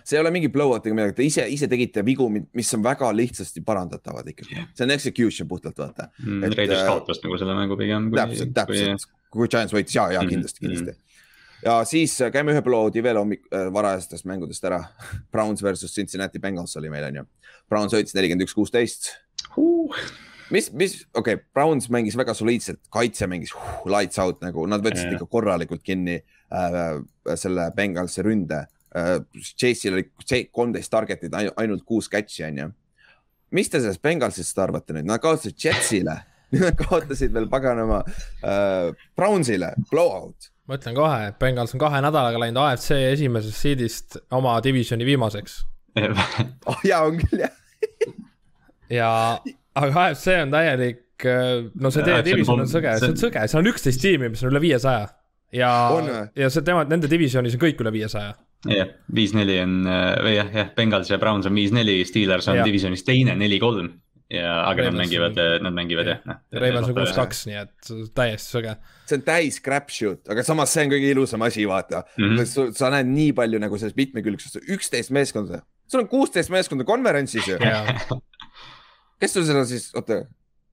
see ei ole mingi blowout ega midagi, te ise, ise tegite vigu, mis on väga lihtsasti parandatavad ikkagi, see on execution puhtalt vaata mm,. Raiders äh, kaotas nagu selle mängu pigem. täpselt, täpselt, kui Giants võitis ja, ja mm, kindlasti mm, kindlasti mm. ja siis äh, käime ühe blowout'i veel hommik- äh,, varajastest mängudest ära Browns versus Cincinnati Bengals oli meil on ju. Browns võitis nelikümmend üks, kuusteist mis, mis, okei okay,, Browns mängis väga soliidselt, kaitse mängis uh, lights out nagu, nad võtsid yeah. ikka korralikult kinni äh, selle Bengalsi ründe Äh, Chase'il oli kolmteist target'it, ainult kuus catch'i on ju. mis te sellest Bengalsist arvate nüüd, nad kaotasid Jetsile. Nüüd nad kaotasid veel paganama äh, Brownsile, blowout. ma ütlen kohe, et Bengals on kahe nädalaga läinud AFC esimesest seedist oma divisioni viimaseks. Oh jaa, on küll jah. Ja, aga AFC on täielik, äh, no see teie division on sõge, see on sõge, seal on üksteist tiimi, mis on üle viiesaja. ja, ja see tema, nende divisionis on kõik üle viiesaja jah, viis-neli on või jah, jah, Bengals ja Browns on viis-neli, Steelers on ja. divisionis teine, neli-kolm. ja, aga Ravens nad mängivad, nad mängivad jah, noh. Ravens on kuus-kaks, nii et täiesti sõge. see on täis crap shoot, aga samas see on kõige ilusam asi, vaata mm. -hmm. sa näed nii palju nagu sellest mitmekülgsust, üksteist meeskonda, sul on kuusteist meeskonda konverentsis ju kes sul seda siis, oota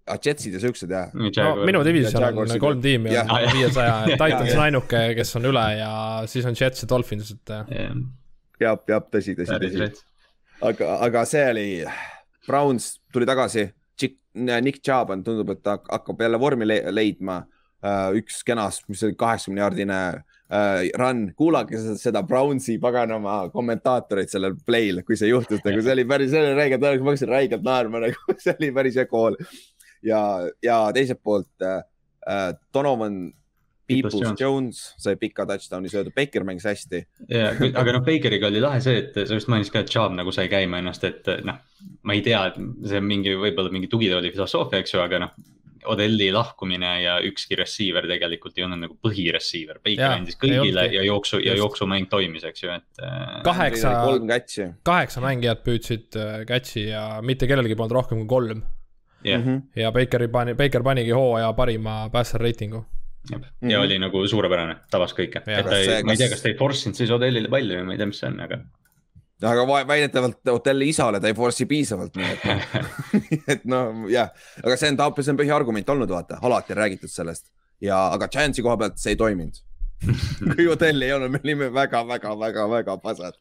ah,, Jetsid ja siuksed jah? no minu division on kolm tiimi ja viiesaja, Titans on ainuke, kes on üle ja siis on Jets ja Dolphins, et. jah, jah, tõsi, tõsi, tõsi. aga, aga see oli, Browns tuli tagasi, Nick Chubb on, tundub, et ta hakkab jälle vormi leidma. Äh, üks kenas, mis oli kaheksakümne jaardine äh, run, kuulake seda Brownsi paganama kommentaatorit sellel play'l, kui see juhtus, nagu see oli päris, see oli räigelt, ma hakkasin räigelt naerma, nagu see oli päris hea kool. Ja, ja teiselt poolt äh, äh Donovan Peoples Jones, Jones sai pika touchdown'i söödud, Baker mängis hästi. ja, aga noh, Bakeriga oli lahe see, et sa just mainisid ka, et Chubb nagu sai käima ennast, et noh, ma ei tea, et see on mingi, võib-olla mingi tugitooli filosoofia, eks ju, aga noh. Odelli lahkumine ja ükski receiver tegelikult ei olnud nagu põhireceiver, Baker andis kõigile ja jooksu ja jooksumäng toimis, eks ju, et. Äh, kaheksa, kaheksa mängijat püüdsid catch'i äh, ja mitte kellelgi polnud rohkem kui kolm yeah.. ja Bakeri pani, Baker panigi hooaja parima passer reitingu. Ja mm -hmm. oli nagu suurepärane, tabas kõike, et ta ei, ma ei tea, kas ta ei force inud siis Odellile palju ja ma ei tea, mis see on, aga. aga väidetavalt hotelli isale ta ei force'i piisavalt, nii et noh. Et no jah, aga see on, see on põhiargument olnud, vaata, alati on räägitud sellest. Ja, aga Chance'i koha pealt see ei toiminud. Kui hotelli ei olnud, me olime väga-väga-väga-väga pasad.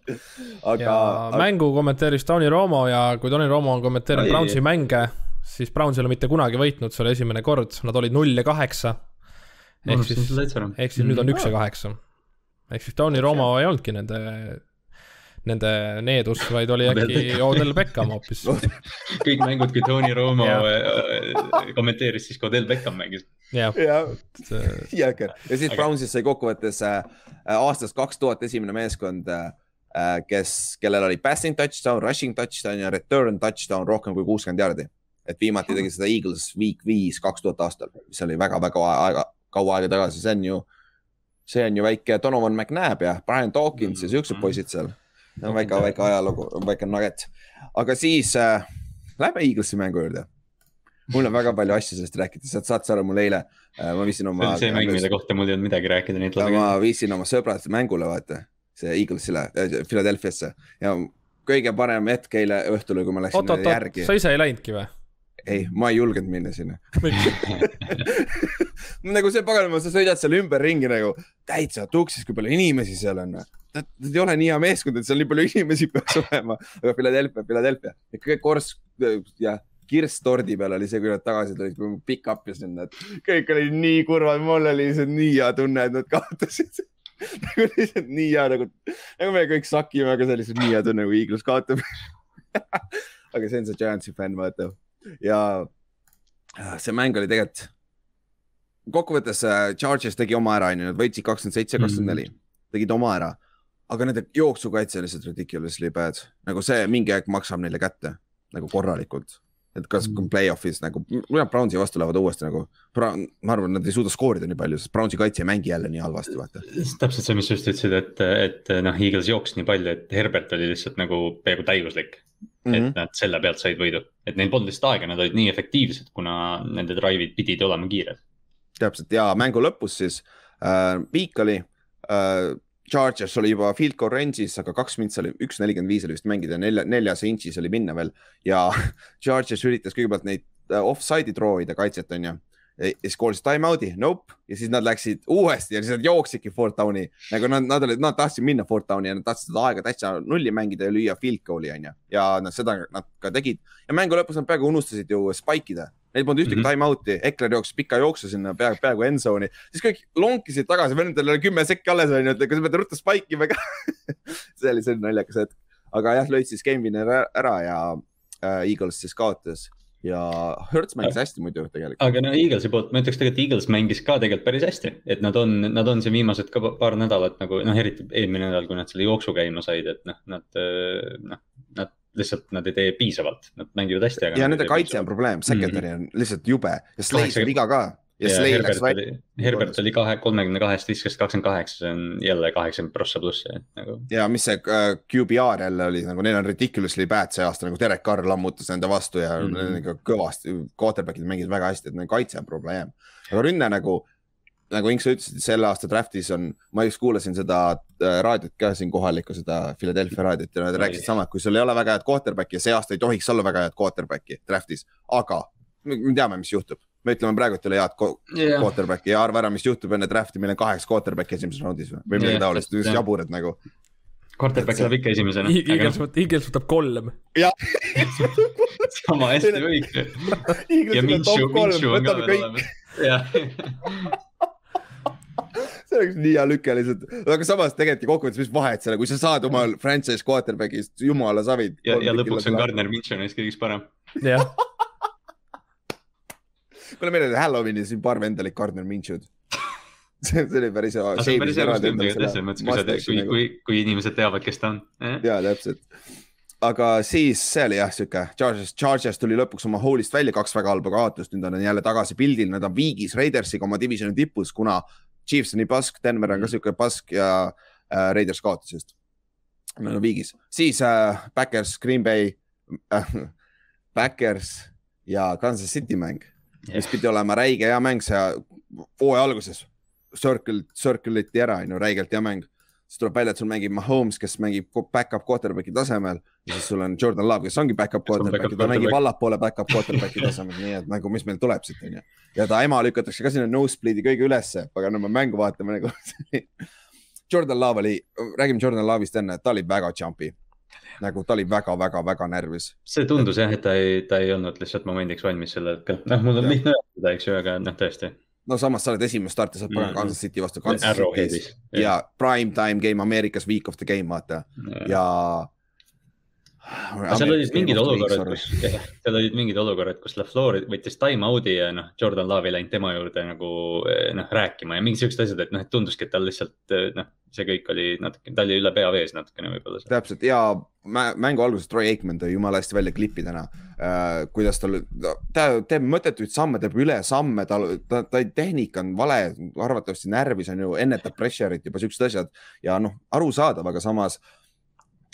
aga. Aga... mängu kommenteeris Tony Romo ja kui Tony Romo on kommenteerinud Brownsi mänge, siis Browns ei ole mitte kunagi võitnud, see oli esimene kord, nad olid null ja kaheksa. Ehk siis, ehk siis nüüd on üks ja kaheksa. ehk siis Tony Romo ei olnudki nende, nende needus, vaid oli äkki Odell Beckham hoopis. Kõik mängud, kui Tony Romo äh, kommenteeris, siis ka Odell Beckham mängis. jah, jõhker ja siis Brownsis sai kokkuvõttes äh, aastast kaks tuhat esimene meeskond äh, kes, kellel oli passing touchdown, rushing touchdown ja return touchdown rohkem kui kuuskümmend jaardi. Et viimati tegi seda Eagles week viis kaks tuhat aastal, mis oli väga-väga aega, kaua aega tagasi, see on ju, see on ju väike Donovan McNabb ja Brian Dawkins ja siuksed mm-hmm. poisid seal. no väike, väike ajalugu, väike nugget. aga siis äh, lähme Eaglesi mängu juurde. mul on väga palju asju sellest rääkida, sa saad sa aru, mul eile äh, ma viisin oma. see on see mäng, mille kohta mul ei olnud midagi rääkida, nii et ma viisin oma sõbrad mängule, vaata, see Eaglesile äh,, Philadelphiasse ja kõige parem hetk eile õhtul, kui ma läksin oot, oot, järgi. sa ise ei läinudki või? Ei, ma ei julgenud minna sinna. Nagu see paganama, sa sõidad seal ümberringi nagu täitsa tuksis, kui palju inimesi seal on. Nad ei ole nii hea meeskond, et seal nii palju inimesi peaks olema, aga Philadelphia, Philadelphia, ikka korss ja kirss tordi peal oli see, kui nad tagasi tulid, kui pick up isin, et kõik oli nii kurvad, mul oli lihtsalt nii hea tunne, et nad kaotasid. Nagu lihtsalt nii hea nagu, nagu me kõik sakime, aga see oli lihtsalt nii hea tunne, kui Eagles kaotab. Aga see on see Giantsi fänn, vaata ja äh, see mäng oli tegelikult, kokkuvõttes äh, Chargers tegi oma ära, onju, nad võitsid kakskümmend seitse, kakskümmend neli, tegid oma ära. aga nende jooksukaitse on lihtsalt ridiculously bad, nagu see mingi aeg maksab neile kätte nagu korralikult et kas mm. play-off'is nagu, kui nad Brownsi vastu lähevad uuesti nagu, ma arvan, nad ei suuda skoorida nii palju, sest Brownsi kaitse ei mängi jälle nii halvasti, vaata. täpselt see, mis sa just ütlesid, et, et noh, Eagles jooksis nii palju, et Herbert oli lihtsalt nagu peaaegu täiuslik mm. -hmm. et mhm. nad selle pealt said võidu, et neil polnud lihtsalt aega, nad olid nii efektiivsed, kuna nende drive'id pidid olema kiired. täpselt ja mängu lõpus siis äh, viik oli äh,. Chargers oli juba field goal range'is, aga kaks mintsi oli, üks nelikümmend viis oli vist mängida, nelja, neljas inch'is oli minna veel ja Chargers üritas kõigepealt neid äh, offside'i throw ida kaitset, onju ja siis koolisid time out'i, nope. Ja siis nad läksid uuesti ja siis nad jooksidki fourth down'i nagu nad, nad olid, nad tahtsid minna fourth down'i ja nad tahtsid seda aega täitsa nulli mängida ja lüüa field goal'i onju. ja nad seda nad ka tegid. Ja mängu lõpus nad peaaegu unustasid ju spike ida. Neil polnud ühtegi mm -hmm. time out'i, Ekler jooksis pika jooksu sinna peaaegu, peaaegu end zone'i, siis kõik lonkisid tagasi, vendadel oli kümme sekki alles onju, et kas peate ruttu spike ima ka? See oli selline naljakas hetk, aga jah, lõid siis game winner ära ja äh, Eagles siis kaotas ja Hertz mängis hästi muidu tegelikult. aga no Eaglesi poolt ma ütleks tegelikult Eagles mängis ka tegelikult päris hästi, et nad on, nad on siin viimased ka paar nädalat nagu noh, eriti eelmine nädal, kui nad selle jooksu käima said, et noh, nad noh, nad lihtsalt nad ei tee piisavalt, nad mängivad hästi. ja nende kaitse on probleem, secondary on lihtsalt jube. Ja Slade sai viga ka ja Slay läks välja. Herbert oli kahe, kolmekümne kahest viskas kakskümmend kaheksa, see on jälle kaheksakümmend prossa plussi nagu. ja mis see uh, QBR jälle oli nagu neil on ridiculously bad see aasta nagu Derek Carr lammutas nende vastu ja mm -hmm. ikka kõvasti, quarterback'id mängisid väga hästi, et neil kaitse on probleem. aga rünne nagu, nagu Ink, sa ütlesid, selle aasta draft'is on, ma just kuulasin seda uh, raadiot ka siin kohalikku, seda Philadelphia raadiot ja nad rääkisid sama, et kui sul ei ole väga head quarterback'i ja see aasta ei tohiks olla väga head quarterback'i draft'is, aga me teame, mis juhtub me ütleme praegu, et ei ole head yeah. quarterback'i ja arva ära, mis juhtub enne draft'i, meil on kaheksa quarterback'i esimeses raundis või midagi yeah, taolist, just jaburad nagu. Quarterback saab ikka esimesena. Eagles võtab, Eagles võtab kolm. jah sama hästi Minshew, Minshew on ka veel olemas. jah see oleks nii hea lüke lihtsalt, aga samas tegelikult kokkuvõttes, mis vahet seal, kui sa saad oma franchise quarterback'ist jumala savid. ja, ja lõpuks on Gardner Minshew neist kõigist parem. jah kuule, meil oli Halloweenil siin paar venda olid Gardner Minshew'd see, see oli päris hea. see on päris elus jah, selles mõttes, kui sa tead, kui, kui, kui inimesed teavad, kes ta on eh?. ja täpselt, aga siis see oli jah, sihuke Charges, Charges tuli lõpuks oma hoolist välja, kaks väga halba kaotust, nüüd on jälle tagasi pildil, nad on viigis Raidersiga oma divisioni tipus, kuna Chiefs on nii pask, Denver on ka sihuke pask ja äh, Raiders kaotas just. Nad on viigis, siis äh, Backers, Green Bay äh,, Backers ja Kansas City mäng mis pidi olema räige hea mäng, see hooaja alguses circle, circle iti ära, on ju, räigelt hea mäng. siis tuleb välja, et sul mängib Mahomes, kes mängib back-up quarterback'i tasemel ja siis sul on Jordan Love, kes ongi back-up quarterback ta mängib allapoole back-up quarterback'i tasemel, nii et nagu, mis meil tuleb siit, on ju. ja ta ema lükatakse ka sinna nosebleed'i kõige ülesse, aga no me mängu vaatame nagu Jordan Love oli, räägime Jordan Love'ist enne, ta oli väga jumpy nagu ta oli väga-väga-väga närvis. see tundus jah, et ta ei, ta ei olnud lihtsalt momendiks valmis sel hetkel, noh, mul on lihtne öelda, eks ju, aga noh, tõesti. No samas sa oled esimene starter, sa oled praegu. Kansas City vastu Kansas City's ja prime time game Ameerikas, week of the game, vaata. Ja, ja seal olid mingid olukorrad, kus, seal olid mingid olukorrad, kus LaFleur võttis time out'i ja noh, Jordan Love ei läinud tema juurde nagu noh, rääkima ja mingid siuksed asjad, et noh, et tunduski, et tal lihtsalt noh, see kõik oli natuke, ta oli üle pea vees natukene võib-olla. täpselt ja mängu alguses Troy Aikman tõi jumala hästi välja klippidena äh,, kuidas tal, ta teeb mõttetuid samme, teeb üle samme, tal, ta, ta tehnika on vale, arvatavasti närvis on ju, ennetab pressure'it juba siuksed asjad ja noh, arusaadav, aga samas äh,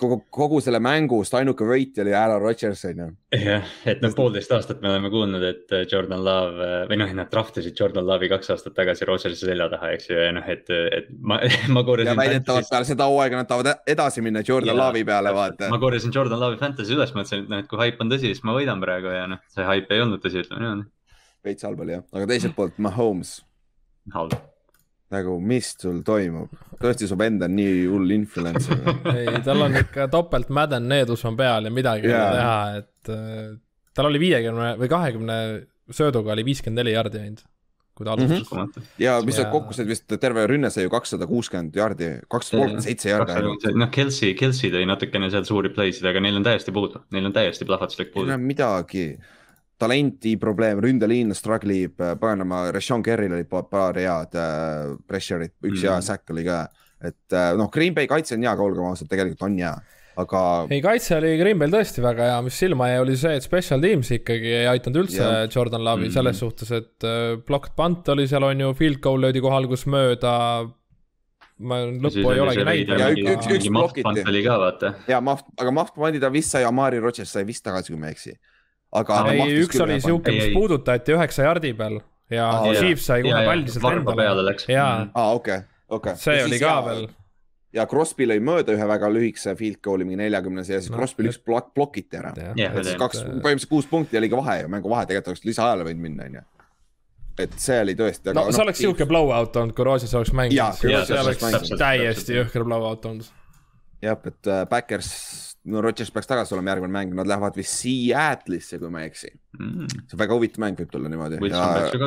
kogu, kogu selle mängust ainuke võitja oli Aaron Rodgers on ju. jah, et noh, poolteist aastat me oleme kuulnud, et äh, Jordan Love äh, või noh, nad draft isid Jordan Love'i kaks aastat tagasi Rodgersi selja taha, eks ju, ja noh, et, et ma, ma korjasin. ja väidetavalt peale seda hooaega nad tahavad edasi minna Jordan Love'i peale, vaata. ma korjasin Jordan Love'i fantasy üles, mõtlesin, et noh, et kui haip on tõsi, siis ma võidan praegu ja noh, see haip ei olnud tõsi, ütleme niimoodi. veits halb oli jah, aga teiselt poolt Mahomes. halb nagu, mis sul toimub, tõesti su vend on nii hull influencer ei, tal on ikka topelt Madden needus on peal ja midagi ei yeah. ole teha, et äh, tal oli viiekümne või kahekümne sööduga oli viiskümmend neli jardi ainult, kui ta alustas mm. -hmm. ja mis sa kokku said vist terve rünne sai ju kakssada kuuskümmend jardi, kakssada kolmkümmend seitse jardi ainult. noh, Kelsey, Kelsey tõi natukene seal suuri play sid, aga neil on täiesti puudu, neil on täiesti plahvatuslik puudu. midagi talenti probleem, ründeliin struggle ib, äh, paganama, Rashon Kerril oli paar head äh, pressure'it, üks hea mm. säkk oli ka. et äh, noh, Green Bay kaitse on hea, aga olgem ausad, tegelikult on hea, aga. ei, kaitse oli Green Bay'l tõesti väga hea, mis silma jäi, oli see, et special teams ikkagi ei aidanud üldse yeah. Jordan Love'i mm -hmm. selles suhtes, et äh, blocked punt oli seal, on ju, field goal löödi kohal, kus mööda ma lõppu ei olegi näinud. ja üks, üks, üks blokiti. oli ka vaata. ja Maft, aga Maft pandi ta vist sai, Amari Rodgers sai vist tagasi, kui ma ei eksi aga. ei, üks oli sihuke, mis puudutati üheksa jardi peal ja ah, Chiefs sai kohe palli sealt endale. jaa, ah, okei, okei. see oli ka veel ja Crosby lõi mööda ühe väga lühikese field goal'i, mingi neljakümnese ja siis no, Crosby üks blok, blokiti ära. siis kaks, põhimõtteliselt kuus punkti oligi vahe ja mängu vahe, tegelikult oleks lisaajale võinud minna, onju. et see oli tõesti. no see oleks sihuke blowout olnud, kui Roses oleks mänginud. see oleks täiesti jõhker blowout olnud. jah, et äh, Backers no Rodgers peaks tagasi olema järgmine mäng, nad lähevad vist Seattle'isse, kui ma ei eksi mm.. see on väga huvitav mäng võib tulla niimoodi ja,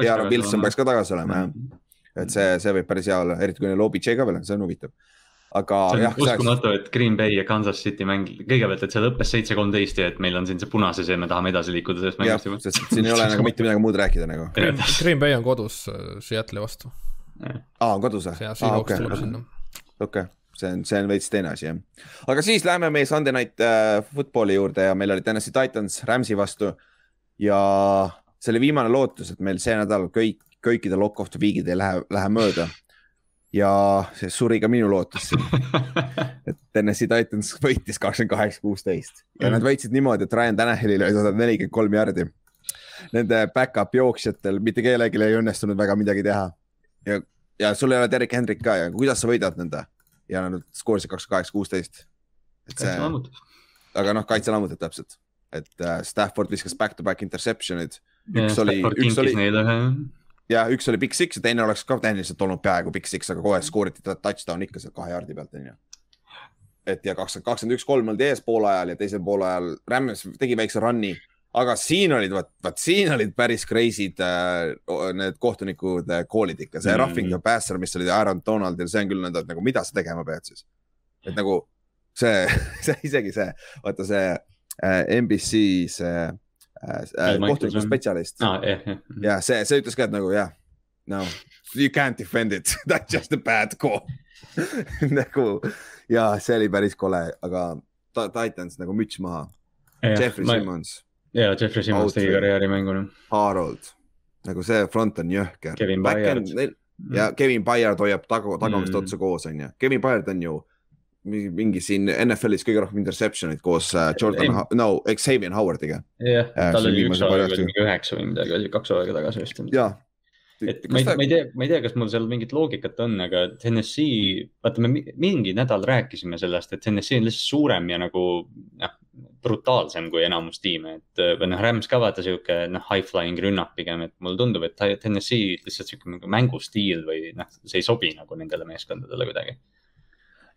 ja Wilson peaks ka tagasi olema jah mm.. et see, see võib päris hea olla, eriti kui neil OBJ ka veel on, see on huvitav. aga see on jah, uskumatu, et Green Bay ja Kansas City mäng, kõigepealt, et see lõppes seitse, kolmteist ja et meil on siin see punases ja me tahame edasi liikuda sellest mängust juba. siin ei ole nagu mitte midagi muud rääkida nagu. Green Bay on kodus äh, Seattle'i vastu. aa, on kodus või? okei, okei see on, see on veits teine asi jah. aga siis lähme meie Sunday Night äh, Footballi juurde ja meil oli Tennessee Titans Rams'i vastu. ja see oli viimane lootus, et meil see nädal kõik, kõikide lock of the week'id ei lähe, lähe mööda. ja see suri ka minu lootus et Tennessee Titans võitis kakskümmend kaheksa, kuusteist ja mm. nad võitsid niimoodi, et Ryan Tanahilil oli sada nelikümmend kolm jardi. Nende back-up jooksjatel mitte kellelgi ei õnnestunud väga midagi teha. ja, ja sul ei ole Derek Hendrik ka ja kuidas sa võidad nende? Ja nad skoorisid kakskümmend kaheksa, kuusteist. see, aga noh, kaitse lammutab täpselt, et äh, Stafford viskas back-to-back interception'id. üks ja, oli, üks oli. ja üks oli Big Six ja teine oleks ka tehniliselt olnud peaaegu Big Six, aga kohe skooriti touchdown ikka seal kahe jaardi pealt, onju. et ja kakskümmend, kakskümmend üks, kolm oldi ees poolajal ja teisel poolajal Rams tegi väikse run'i aga siin olid, vot, vot siin olid päris crazy'd äh, need kohtunikud äh, call'id ikka, see mm. roughing the passer, mis oli Aaron Donaldil, see on küll nõnda, et nagu mida sa tegema pead siis. et nagu see, see isegi see, vaata see äh, NBC see äh, äh, kohtuniku spetsialist ah,. Yeah, yeah. ja see, see ütles ka, et nagu jah yeah,, no you can't defend it, that's just a bad call nagu ja see oli päris kole, aga Titans nagu müts maha. Jeffrey ma... Simmons ja Jeffrey Simmons tegi karjäärimänguna. Harold, nagu see front on jõhker. Ja Kevin Bayard hoiab tagu, tagamist mm. otsa koos, on ju. Kevin Bayard on ju mingi siin NFL-is kõige rohkem interception'id koos uh, Jordan, no, Xavier Howardiga. jah, tal oli üks hooaeg mingi üheksa või midagi, oli kaks hooaega tagasi vist. jah, et ma ei, ma ei tea, ma ei tea, kas mul seal mingit loogikat on, aga Tennessee, vaata me mingi nädal rääkisime sellest, et Tennessee on lihtsalt suurem ja nagu noh, brutaalsem kui enamus tiime, et või noh, Rams ka vaata sihuke noh, high flying rünnak pigem, et mulle tundub, et Tennessee lihtsalt sihuke nagu mängustiil või noh, see ei sobi nagu nendele meeskondadele kuidagi.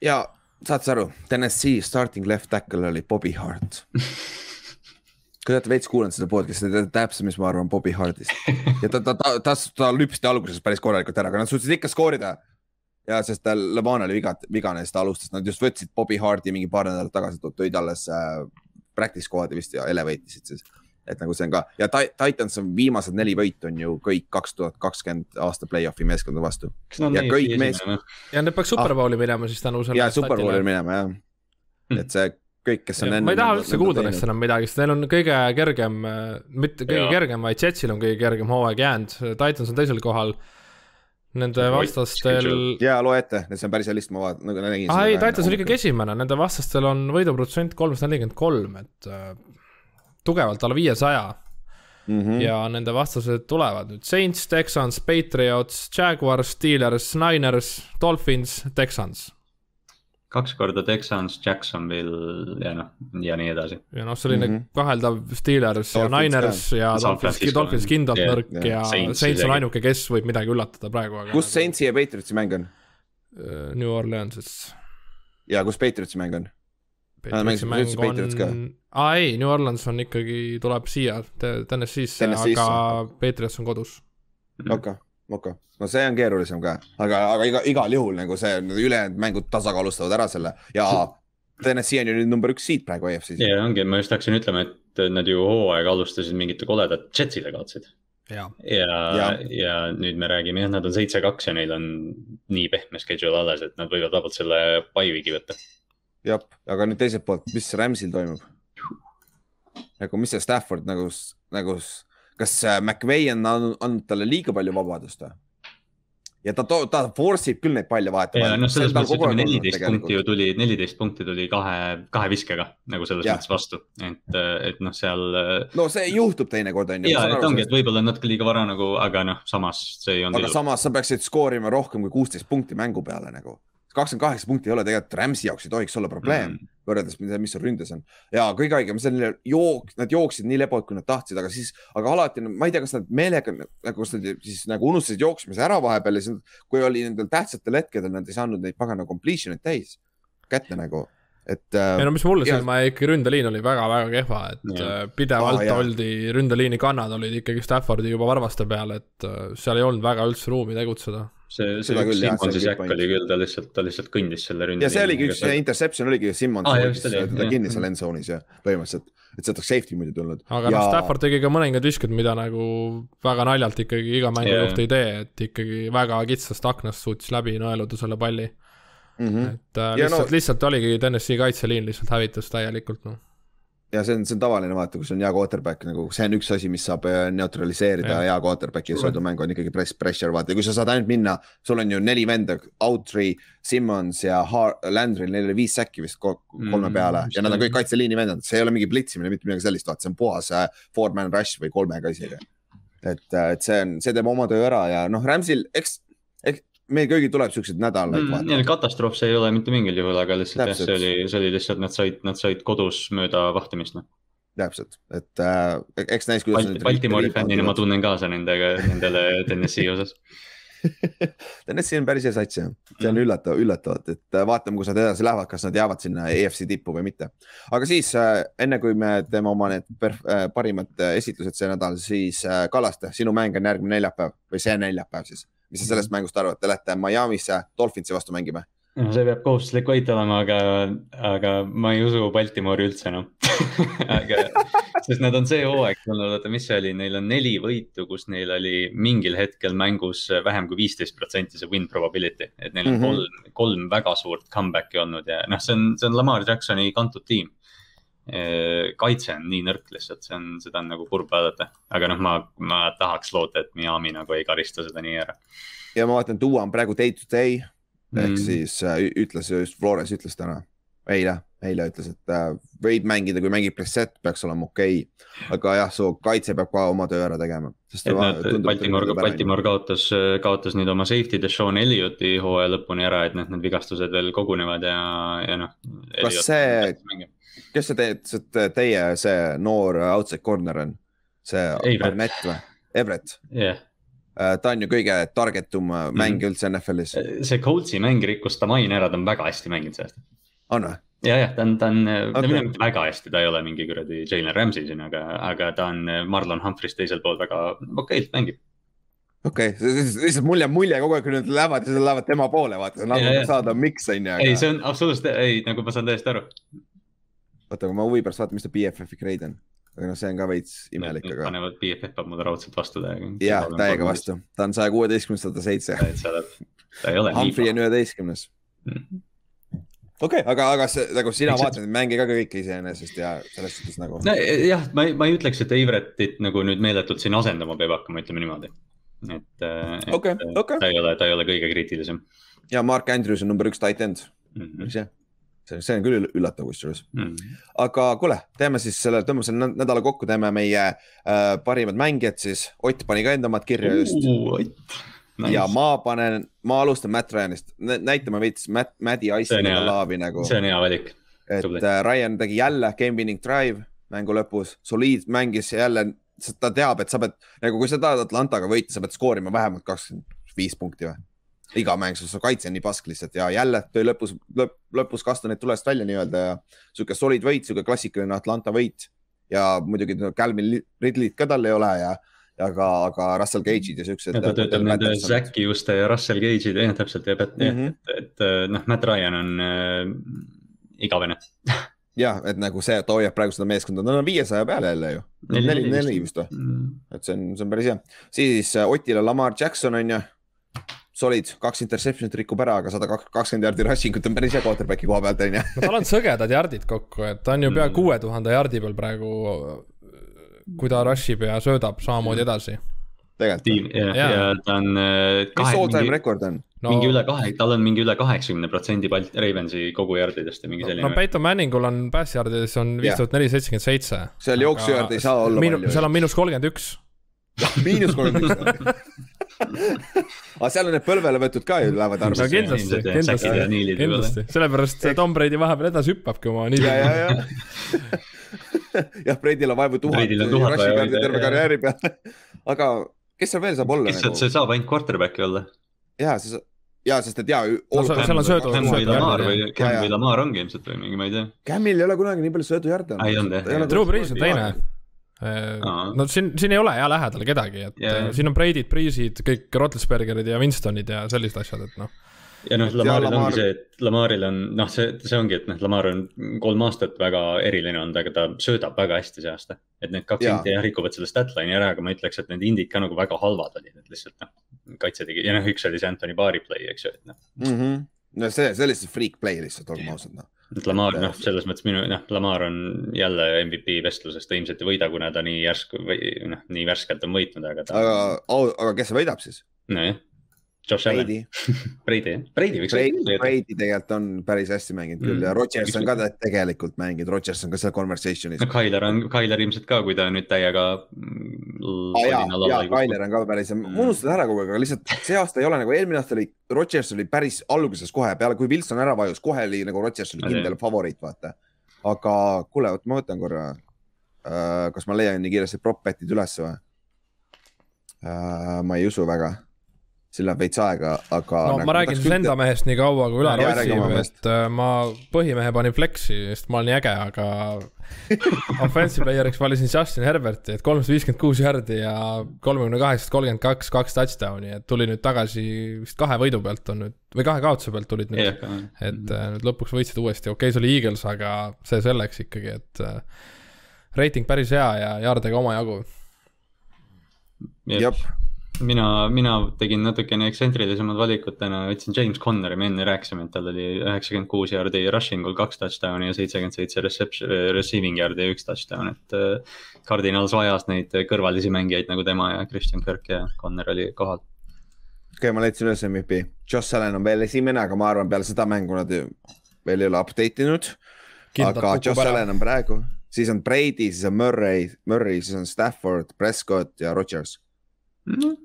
ja saad sa aru, Tennessee starting left tackle oli Bobby Hart. Kui te olete veits kuulanud seda podcast'i, te teate täpselt, mis ma arvan Bobby Hardist ja ta, ta, ta, ta, ta lüpsti alguses päris korralikult ära, aga nad suutsid ikka skoorida. Ja sest tal Levan oli viga, vigane, siis ta alustas, nad just võtsid Bobby Hardi mingi paar nädalat tagasi, tõid alles äh, practice squad'i vist ja elevate isid siis. et nagu see on ka ja Titans on viimased neli võitu on ju kõik kaks tuhat kakskümmend aasta play-off'i meeskondade vastu. ja kõik mees. ja need peaks superbowli ah. minema siis tänu sellele. ja superbowli minema jah hmm., et see kõik, kes on enne. ma ei taha üldse kuulda neist enam midagi, sest neil on kõige kergem, mitte kõige ja. kergem, vaid Jetsil on kõige kergem hooaeg jäänud, Titans on teisel kohal Nende vastastel. ja loe ette, see on päris hea list, ma vaatan, nagu nägin. ah ei, Titans oli ikkagi esimene, nende vastastel on võiduprotsent kolmsada nelikümmend kolm, et äh, tugevalt alla viiesaja mm. -hmm. ja nende vastased tulevad nüüd Saints, Texans, Patriots, Jaguars, Steelers, Niners, Dolphins, Texans kaks korda Texans, Jacksonville ja noh, ja nii edasi. ja noh, selline mm -hmm. kaheldav Steelers ja Niners ja Dolphins, Dolphins kindlalt yeah, nõrk yeah. ja Saints, Saints on ainuke, kes võib midagi üllatada praegu, aga. kus. Saintsi ja Patriotsi mäng on? Äh, New Orleansis. ja kus Patriotsi mäng on? Patriotsi mäng on, aa ei, New Orleans on ikkagi, tuleb siia Tennessee'sse, aga Patriots on kodus. okei okay okei okay., no see on keerulisem ka, aga, aga iga, igal juhul nagu see ülejäänud mängud tasakaalustavad ära selle ja Tennessee on ju nüüd number üks siit praegu EFC-s. ja ongi, ma just hakkasin ütlema, et nad ju hooaega alustasid mingite koledat Jetsile kaotsid. ja, ja, ja, ja nüüd me räägime jah, nad on seitse-kaks ja neil on nii pehme schedule alles, et nad võivad vabalt selle bye-week'i võtta. jah, aga nüüd teiselt poolt, mis Ramsil toimub? nagu, mis see Stafford nagu, nagu kas äh, McVay on andnud talle liiga palju vabadust või? ja ta, ta force ib küll neid palle vahetama. ja noh, selles mõttes ütleme neliteist punkti ju tuli, neliteist punkti tuli kahe, kahe viskega nagu selles ja. mõttes vastu, et, et noh, seal. no see juhtub teinekord on ju. ja, et ongi, et võib-olla on natuke liiga vara nagu, aga noh, samas see ei olnud. aga samas sa peaksid skoorima rohkem kui kuusteist punkti mängu peale nagu kakskümmend kaheksa punkti ei ole tegelikult Rams'i jaoks ei tohiks olla probleem mm. Võrreldes, mis seal ründes on. ja kõige haigem, selline jook, nad jooksid nii lebalt, kui nad tahtsid, aga siis, aga alati, ma ei tea, kas nad meelega, nagu kas nad siis nagu unustasid jooksmise ära vahepeal ja siis, kui oli nendel tähtsatel hetkedel, nad ei saanud neid pagana completion'id täis kätte nagu et äh,. ei no mis mulle silma jäi, ikka ründeliin oli väga-väga kehva, et ja. Äh, pidevalt ah, oldi, ründeliini kannad olid ikkagi Staffordi juba varvaste peal, et äh, seal ei olnud väga üldse ruumi tegutseda see, see üks Simmonsi säkk oli küll, ta lihtsalt, ta lihtsalt kõndis selle ründe. ja see oligi üks, see interception oligi Simmons ah,, teda kinni seal end zone'is ja põhimõtteliselt, et sealt oleks safety muidu tulnud. aga ja... noh, Stafford tegi ka mõningad visked, mida nagu väga naljalt ikkagi iga mängujuht yeah. ei tee, et ikkagi väga kitsast aknast suutis läbi nõeluda selle palli mm. -hmm. et äh, lihtsalt no..., lihtsalt oligi Tennessee kaitseliin lihtsalt hävitas täielikult, noh ja see on, see on tavaline vaata, kui sul on hea quarterback nagu see on üks asi, mis saab äh, neutraliseerida hea quarterback'i sõidumäng on ikkagi press, pressure vaata. Ja kui sa saad ainult minna, sul on ju neli venda, Outry, Simmons ja Har Landry'l, neil oli viis säkki vist kolme mm, peale. mm, ja nad on kõik kaitseliini vendad, see ei ole mingi plitsimine, mitte midagi sellist, vaata, see on puhas äh, four man rush või kolmega isegi. et, äh, et see on, see teeb oma töö ära ja noh, Ramsil, eks, eks meil kõigil tuleb siukseid nädalaid mm,. nii, katastroof see ei ole mitte mingil juhul, aga lihtsalt Täpselt. jah, see oli, see oli lihtsalt, nad said, nad said kodus mööda vahtimist, noh. täpselt, et äh, eks näis, kuidas Balt,. Baltimori fännina ma tunnen kaasa nendega, nendele Tennessee osas Tennessee on päris hea sats jah, see on mm. üllatav, üllatavalt, et äh, vaatame, kus nad edasi lähevad, kas nad jäävad sinna EFC tippu või mitte. aga siis äh, enne kui me teeme oma need äh, parimad esitlused see nädal, siis Kallaste, sinu mäng on järgmine neljapäev või see neljapäev siis. Mis sa sellest mängust arvad, te lähete Miami'sse Dolphinsi vastu mängima? no see peab kohustuslik võit olema, aga, aga ma ei usu Baltimoori üldse enam aga, sest nad on see hooaeg olnud, oota, mis see oli, neil on neli võitu, kus neil oli mingil hetkel mängus vähem kui viisteist protsenti see win probability. et neil on mm -hmm. kolm, kolm väga suurt comeback'i olnud ja noh, see on, see on Lamar Jacksoni kantud tiim. Kaitse on nii nõrk lihtsalt, see on, seda on nagu kurb vaadata, aga noh, ma, ma tahaks loota, et Miami nagu ei karista seda nii ära. ja ma vaatan, Duo on praegu day to day ehk mm. siis äh, ütles just, Flores ütles täna, eile, eile ütles, et äh, võib mängida, kui mängib preset, peaks olema okei okay.. aga jah, su kaitse peab ka oma töö ära tegema. et nad, Baltimore, Baltimore kaotas, kaotas nüüd oma safety Deshaun Elliotti hooaja lõpuni ära, et noh, need vigastused veel kogunevad ja, ja noh. kas see, kes see teie, see teie, see noor outside corner on? see Arnett või? Everett? yeah Äh, ta on ju kõige targetum mm -hmm. mäng üldse NFL-is. see Coltsi mäng rikkus Tamain ära, ta on väga hästi mänginud see aasta. on või? ja, jah, ta on, ta on okay., ta on mitte väga hästi, ta ei ole mingi kuradi Jalen Ramsey siin, aga, aga ta on Marlon Humphreys teisel pool väga okeilt mängib okei okay., lihtsalt mul jääb mulje kogu aeg, kui nad lähevad ja siis lähevad tema poole, vaata, nagu saada, miks on ju ei, see on absoluutselt, ei, nagu ma saan täiesti aru. Oota, aga ma huvi pärast vaatan, mis ta BFF-i grade on aga noh, see on ka veits imelik, aga. panevad BFF peab mulle raudselt vastu täiega. jah, täiega vastu, ta on saja kuueteistkümnes, sada seitse. ta ei ole nii. Humphrey on üheteistkümnes mm okei aga, aga see nagu sina vaatad neid mänge ka kõiki iseenesest ja selles suhtes nagu. jah, ma ei, ma ei ütleks, et Eiveretit nagu nüüd meeletult siin asendama peab hakkama, ütleme niimoodi. et, et okay, okay. ta ei ole, ta ei ole kõige kriitilisem. ja Mark Andrews on number üks titan mm, -hmm. mis jah see, see on küll üllatav kusjuures mm.. aga kuule, teeme siis selle, tõmbame selle nädala kokku, teeme meie äh, parimad mängijad siis. Ott pani ka enda omad kirja just uh,. Nice. ja ma panen, ma alustan Matt Ryanist, näitame veits Matt, Maddi Ice'i laavi nagu. see on hea valik. et äh, Ryan tegi jälle game winning drive mängu lõpus, soliid mängis jälle, ta teab, et sa pead nagu, kui sa tahad Atlantaga võita, sa pead skoorima vähemalt kakskümmend viis punkti või iga mäng, su kaitse on nii pask lihtsalt ja jälle töö lõpus lõp,, lõpus kasta need tulest välja nii-öelda ja sihuke solid võit, sihuke klassikaline Atlanta võit. ja muidugi Calvin Ridley't ka tal ei ole ja, ja ka, aga Russell Cage'id ja siuksed. ta töötab nende Zacki Juste ja Russell Cage'id, jah täpselt ja mm, -hmm. et, et, et noh, Matt Ryan on äh, igavene jah, et nagu see, et hoiab praegu seda meeskonda, nad on viiesaja peale jälle ju. neli, neli vist või mm.? et see on, see on päris hea. siis äh, Otile Lamar Jackson on ju solid, kaks interception'it rikub ära, aga sada kakskümmend jardi rushing ut on päris hea quarterback'i koha pealt, on ju. no tal on sõgedad jardid kokku, et ta on ju pea mm. kuue tuhande jardi peal praegu, kui ta rush ib ja söödab samamoodi mm. edasi. tegelikult. ja, ja., ja ta on. Äh, mis all time rekord on? No, mingi üle kahe, tal on mingi üle kaheksakümne protsendi Ravensi kogu jardidest ja mingi selline. no Peyton Manningul on pass yardides on viis tuhat nelisada seitsekümmend seitse. seal jooksujard ei saa olla miinu, palju. seal on miinus kolmkümmend üks. miinus kolmkümmend üks aga seal on need põlvele võetud ka ju lähevad arvesse. no kindlasti, kindlasti, kindlasti, sellepärast Tom Brady vahepeal edasi hüppabki oma nii. ja, ja, ja. jah, Brady'l on vaevu tuhat, terve karjääri peale. aga kes seal veel saab olla? kes nagu? see saab ainult quarterback'i olla. ja, see ja, sest et ja. Seal on söödu. Cam või Lamar või, Cam või Lamar ongi ilmselt või mingi, ma ei tea. Camil ei ole kunagi nii palju söödujärde olnud. Drew Brees on teine no siin, siin ei ole ja lähedal kedagi, et yeah. siin on Brady'd, Breeze'id, kõik Roethlisbergerid ja Winstonid ja sellised asjad, et noh. ja noh, Lamaril Lamar... ongi see, et Lamaril on noh, see, see ongi, et noh, Lamar on kolm aastat väga eriline olnud, aga ta söödab väga hästi see aasta. et need kaks indi jah rikuvad selle statline'i ära, aga ma ütleks, et need indid ka nagu väga halvad olid, et lihtsalt noh, kaitse tegi ja noh, üks oli see Anthony Barri play, eks ju, et noh mm. -hmm. no see, see oli see freak play lihtsalt, olgem ausad noh et Lamar, noh, selles mõttes minu, noh, Lamar on jälle MVP vestluses, ta ilmselt ei võida, kuna ta nii järsku või noh, nii värskelt on võitnud, aga ta.... aga, aga kes võidab siis? nojah Josh Allan. Brady jah, Brady võiks. Brady, Brady tegelikult on päris hästi mänginud küll mm. ja Rodgers on ka tegelikult mänginud, Rodgers on ka seal conversation'is. no Tyler on, Tyler ilmselt ka, kui ta nüüd täiega ah,. ja, ja Tyler on ka päris mm., ma unustasin ära kogu aeg, aga lihtsalt see aasta ei ole nagu eelmine aasta oli, Rodgers oli päris alguses kohe peale, kui Wilson ära vajus, kohe oli nagu Rodgers oli kindel favoriit, vaata. aga kuule, oot ma võtan korra uh,. kas ma leian nii kiiresti prop bet'id ülesse või uh,? ma ei usu väga siin läheb veits aega, aga. no nagu, ma räägin siis enda mehest nii kaua, kui Ülar otsib, et äh, ma põhimehe panin flex'i, sest ma olen nii äge, aga offensive player'iks valisin Justin Herberti, et kolmsada viiskümmend kuus jardi ja kolmekümne kaheksast kolmkümmend kaks, kaks touchdown'i, et tuli nüüd tagasi vist kahe võidu pealt on nüüd, või kahe kaotuse pealt tulid nüüd. et äh, nüüd lõpuks võitsid uuesti, okei okay,, see oli Eagles, aga see selleks ikkagi, et äh, reiting päris hea ja jaardega omajagu. jah mina, mina tegin natukene ekstsentrilisemad valikud täna, võtsin James Connori, me enne rääkisime, et tal oli üheksakümmend kuus jaardi rushing ul kaks touchdown'i ja seitsekümmend seitse reception, receiving yard'i ja üks touchdown, et. Äh, Cardinals vajas neid kõrvalisi mängijaid nagu tema ja Christian Kirk ja Connor oli kohal. okei okay,, ma leidsin üles MVP, Josh Allan on veel esimene, aga ma arvan, peale seda mängu nad veel ei ole update inud. aga Josh Allan on praegu, siis on Brady, siis on Murray, Murray, siis on Stafford, Prescott ja Rodgers mm.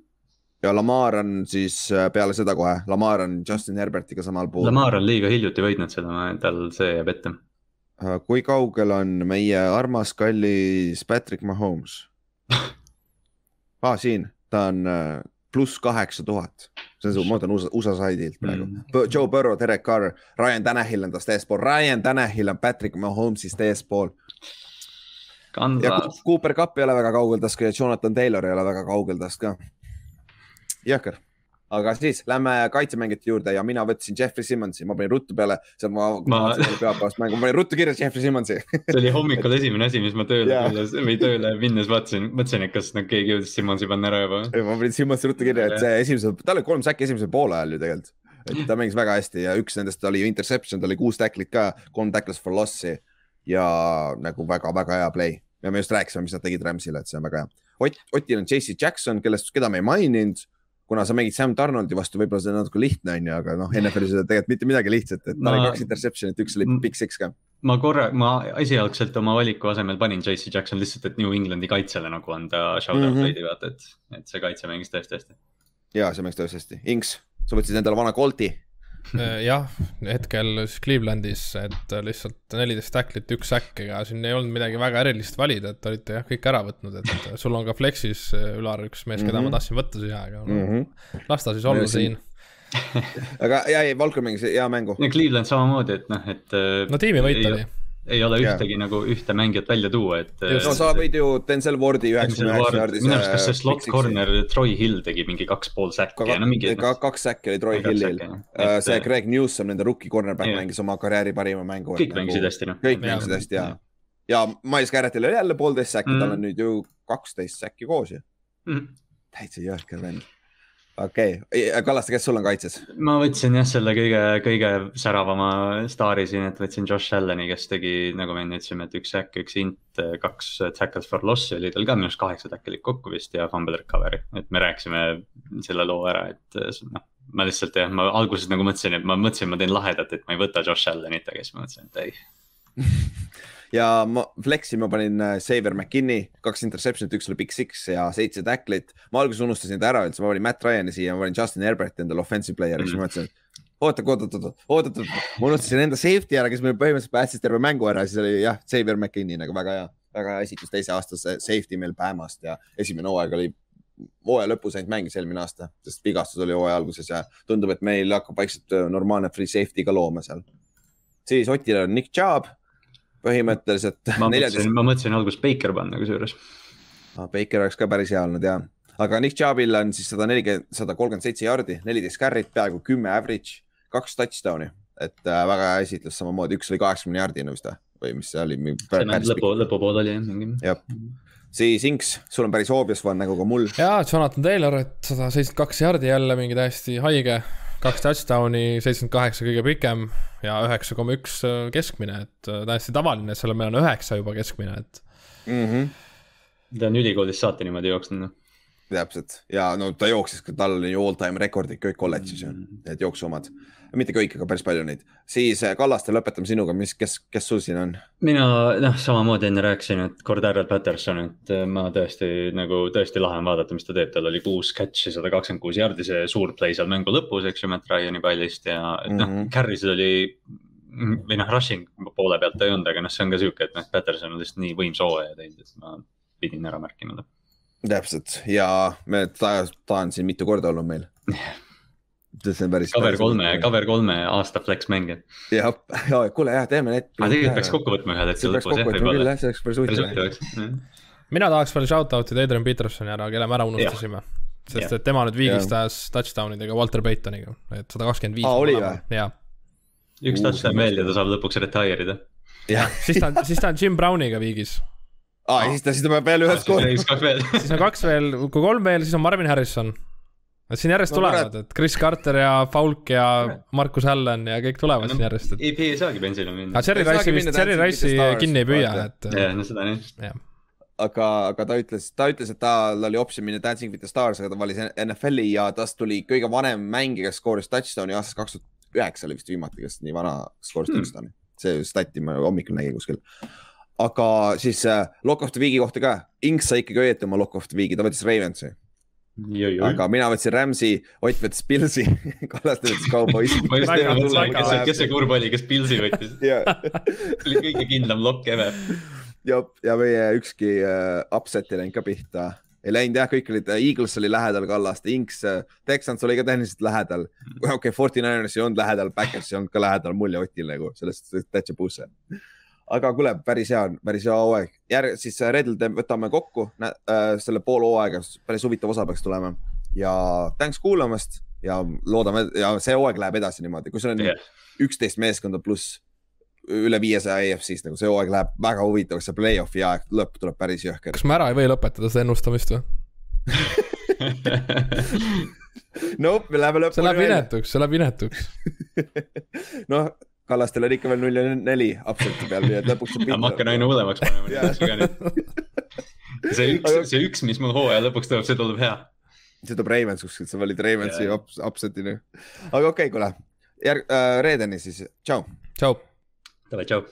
ja Lamar on siis äh, peale seda kohe, Lamar on Justin Herbertiga samal pool. Lamar on liiga hiljuti võitnud seda, tal see jääb ette. Äh, kui kaugel on meie armas kallis Patrick Mahomes ah,? siin, ta on äh, pluss kaheksa tuhat, see on su, ma võtan USA, USA saidilt praegu mm.. Joe Burrow, Derek Carr, Ryan Tanahil on tast eespool, Ryan Tanahil on Patrick Mahomes'ist eespool. Ja Cooper Cup ei ole väga kaugel tast ka ja Jonathan Taylor ei ole väga kaugel tast ka. Jõhker. Aga siis lähme kaitsemängijate juurde ja mina võtsin Jeffrey Simmonsi, ma panin ruttu peale, seal ma, ma... pühapäevast mängu, ma panin ruttu kirja Jeffrey Simmonsi. See oli hommikul esimene asi, mis ma tööle tulles või tööle minnes vaatasin, mõtlesin, et kas nagu keegi jõudis Simmonsi panna ära juba. ma panin Simmonsi ruttu kirja, et see esimesel, tal oli kolm säkki esimesel poolajal ju tegelikult. et ta mängis väga hästi ja üks nendest oli interception, tal oli kuus tacklit ka, kolm tackles for loss'i ja nagu väga-väga hea play. ja me just rääkisime, mis nad tegid Rams'ile, et see on väga hea. Ott, Otil on JC Jackson, kellest, keda me ei maininud kuna sa mängid Sam Donaldi vastu, võib-olla see on natuke lihtne, on ju, aga noh, NFL-is ei ole tegelikult mitte midagi lihtsat, et tal oli kaks interception'it, üks oli big six ka. ma korra, ma esialgselt oma valiku asemel panin JC Jackson lihtsalt, et New Englandi kaitsele nagu anda shout-out mm -hmm. veidi vaata, et, et see kaitse mängis tõesti hästi. ja see mängis tõesti hästi, Inks, sa võtsid endale vana Colti jah, hetkel siis Clevelandis, et lihtsalt neliteist tacklit, üks säkk, ega siin ei olnud midagi väga erilist valida, et olite jah, kõik ära võtnud, et sul on ka Flexis äh, Ülar üks mees, keda mm -hmm. ma mhm. tahtsin võtta siia, aga mm -hmm. las ta siis olla siin aga ja, ei, Valkur mängis hea mängu. ja Cleveland samamoodi, et noh, et. no tiimivõit oli ei ole ühtegi yeah. nagu ühte mängijat välja tuua, et. no sa võid ju Denzel Wardi üheksakümne üheksa jaardise. minu arust, kas see slot corner Troy Hill tegi mingi kaks pool säkki ja no mingi. ka kaks säkki oli Troy Hillil. Äh, see Greg Newsom, nende rookie cornerback yeah. mängis oma karjääri parima mängu. kõik mängisid nagu hästi noh. kõik mängisid hästi ja, ja Miles Garrettil oli jälle poolteist säkki mm., tal on nüüd ju kaksteist säkki koos ju mm.. täitsa jõhker vend okei okay., Kallaste, kes sul on kaitses? ma võtsin jah, selle kõige, kõige säravama staari siin, et võtsin Josh Allan'i, kes tegi, nagu me enne ütlesime, et üks äkk, üks int, kaks tackles for loss'i oli tal ka minu arust kaheksa tackle'it kokku vist ja fumble recovery, et me rääkisime selle loo ära, et noh. ma lihtsalt jah, ma alguses nagu mõtlesin, et ma mõtlesin, ma teen lahedat, et ma ei võta Josh Allan'it, aga siis ma mõtlesin, et ei ja ma flex'i ma panin äh, Saver McKinney, kaks interception'it, üks oli big six ja seitse tacklit. ma alguses unustasin ta ära üldse, ma panin Matt Ryan'i siia, ma panin Justin Herberti endale offensive player'iks mm, -hmm. siis ma mõtlesin, et oota, oot, oot, oot, oot, oot, ma unustasin enda safety ära, kes meil põhimõtteliselt päästis terve mängu ära, siis oli jah, Saver McKinney nagu väga hea, väga hea esitus teise aastase safety meil Bamast ja esimene hooaeg oli hooaja lõpus ainult mängis eelmine aasta, sest vigastus oli hooaja alguses ja tundub, et meil hakkab vaikselt äh, normaalne free safety ka looma seal. siis Otil on Nick Chubb põhimõtteliselt. ma mõtlesin, ma mõtlesin alguses Baker panna kusjuures ah,. Baker oleks ka päris hea olnud jah, aga Nick Chubb'il on siis sada nelikümmend, sada kolmkümmend seitse jardi, neliteist carry't, peaaegu kümme average, kaks touchdown'i, et äh, väga hea esitlus samamoodi, üks oli kaheksakümne jardine vist või mis see oli? lõpu, lõpupool oli jah. jah, siis Inks, sul on päris obvious one nagu ka mul. jaa, Jonathan Taylor, et sada seitsekümmend kaks jardi jälle mingi täiesti haige kaks touchdown'i, seitsekümmend kaheksa kõige pikem ja üheksa koma üks äh, keskmine, et äh, täiesti tavaline, seal meil on üheksa juba keskmine, et mm. -hmm. ta on ülikoolist saati niimoodi jooksnud noh täpselt ja no ta jooksis, tal oli ju all time rekordid kõik kolledžis ju, mm. need jooksu omad. Mitte kõik, aga päris palju neid. siis äh, Kallaste, lõpetame sinuga, mis, kes, kes sul siin on? mina noh, samamoodi enne rääkisin, et Cordero Patterson, et äh, ma tõesti nagu tõesti lahe on vaadata, mis ta teeb, tal oli kuus catch'i, sada kakskümmend kuus jardi, see suur play seal mängu lõpus, eks ju, Matt Ryan'i pallist ja mm -hmm. noh, mhm. carry'sid oli või noh, rushing poole pealt ta ei olnud, aga noh, see on ka sihuke, et noh, Patterson on lihtsalt nii võimsa hooaja teinud, et ma pidin ära märkima ta täpselt ja me, ta, ta on siin mitu korda olnud meil see on päris. cover kolme, cover kolme aasta flex mänge. jah, ja kuule jah, teeme need. aga tegelikult peaks kokku võtma ühel hetkel lõpus jah, võib-olla. see oleks päris huvitav. mina tahaks veel shout out ida Adrian Petersoni ära, kelle me ära unustasime. sest et tema nüüd viigistas touchdown idega Walter Paytoniga, et sada kakskümmend viis. aa, oli või? üks touchdown veel ja ta saab lõpuks retire ida. siis ta on, siis ta on Jim Browniga viigis aa, siis ta, siis ta peab veel üheskoos. siis on kaks veel, kui kolm veel, siis on Marvin Harrison Nad siin järjest no, tulevad, et Chris Carter ja Falk ja Markus Allan ja kõik tulevad no, siin järjest et.... EP ei saagi bensiile minna. aga Cherry Rice'i vist, Cherry Rice'i kinni ei püüa, et. jah, no seda nii. aga, aga ta ütles, ta ütles, et tal oli optsioon minna Dancing with the Stars, aga ta valis NFL-i ja tast tuli kõige vanem mängija, kes skooris touchdown'i aastast kaks tuhat üheksa oli vist viimati, kes nii vana skooris hmm. touchdown'i. see stati ma hommikul nägin kuskil aga siis äh, Lock of the Week'i kohta ka, Inks sai ikkagi õieti oma Lock of the Week'i, ta võttis Ravensi aga mina võtsin Rams'i, Ott võttis Pilsi Kallaste võttis Cowboysi ma just tean, kes, kes see kurb oli, kes Pilsi võttis see oli kõige kindlam lokk ever. ja, ja meie ükski uh, upset ei läinud ka pihta. ei läinud jah, kõik olid, Eagles oli lähedal Kallaste, Inks uh,, Texans oli ka tehniliselt lähedal. okei okay,, Forty Niners ei olnud lähedal, Backers ei olnud ka lähedal, mul ja Otil nagu sellest täitsa puusse aga kuule, päris hea, päris hea hooaeg. järg, siis äh, reedel võtame kokku äh, selle pool hooaega, päris huvitav osa peaks tulema ja thanks kuulamast ja loodame ja see hooaeg läheb edasi niimoodi, kui sul on üksteist yeah. meeskonda pluss üle viiesaja EFC-st nagu see hooaeg läheb väga huvitavaks, see play-off'i aeg, lõpp tuleb päris jõhker. kas me ära ei või lõpetada seda ennustamist või Nope, me läheme lõpuni. see läheb inetuks, see läheb inetuks noh, Kallastel oli ikka veel null ja neli upset'i peal, nii et lõpuks saab ma hakkan aina hullemaks panema see üks, see üks, mis mul hooaja lõpuks tuleb, see tuleb hea. see tuleb Ravens kuskilt, sa valid Ravensi yeah. upset'ini. aga okei okay,, kuule, järg- äh,, reedeni siis, tšau. tšau. Davai, tšau.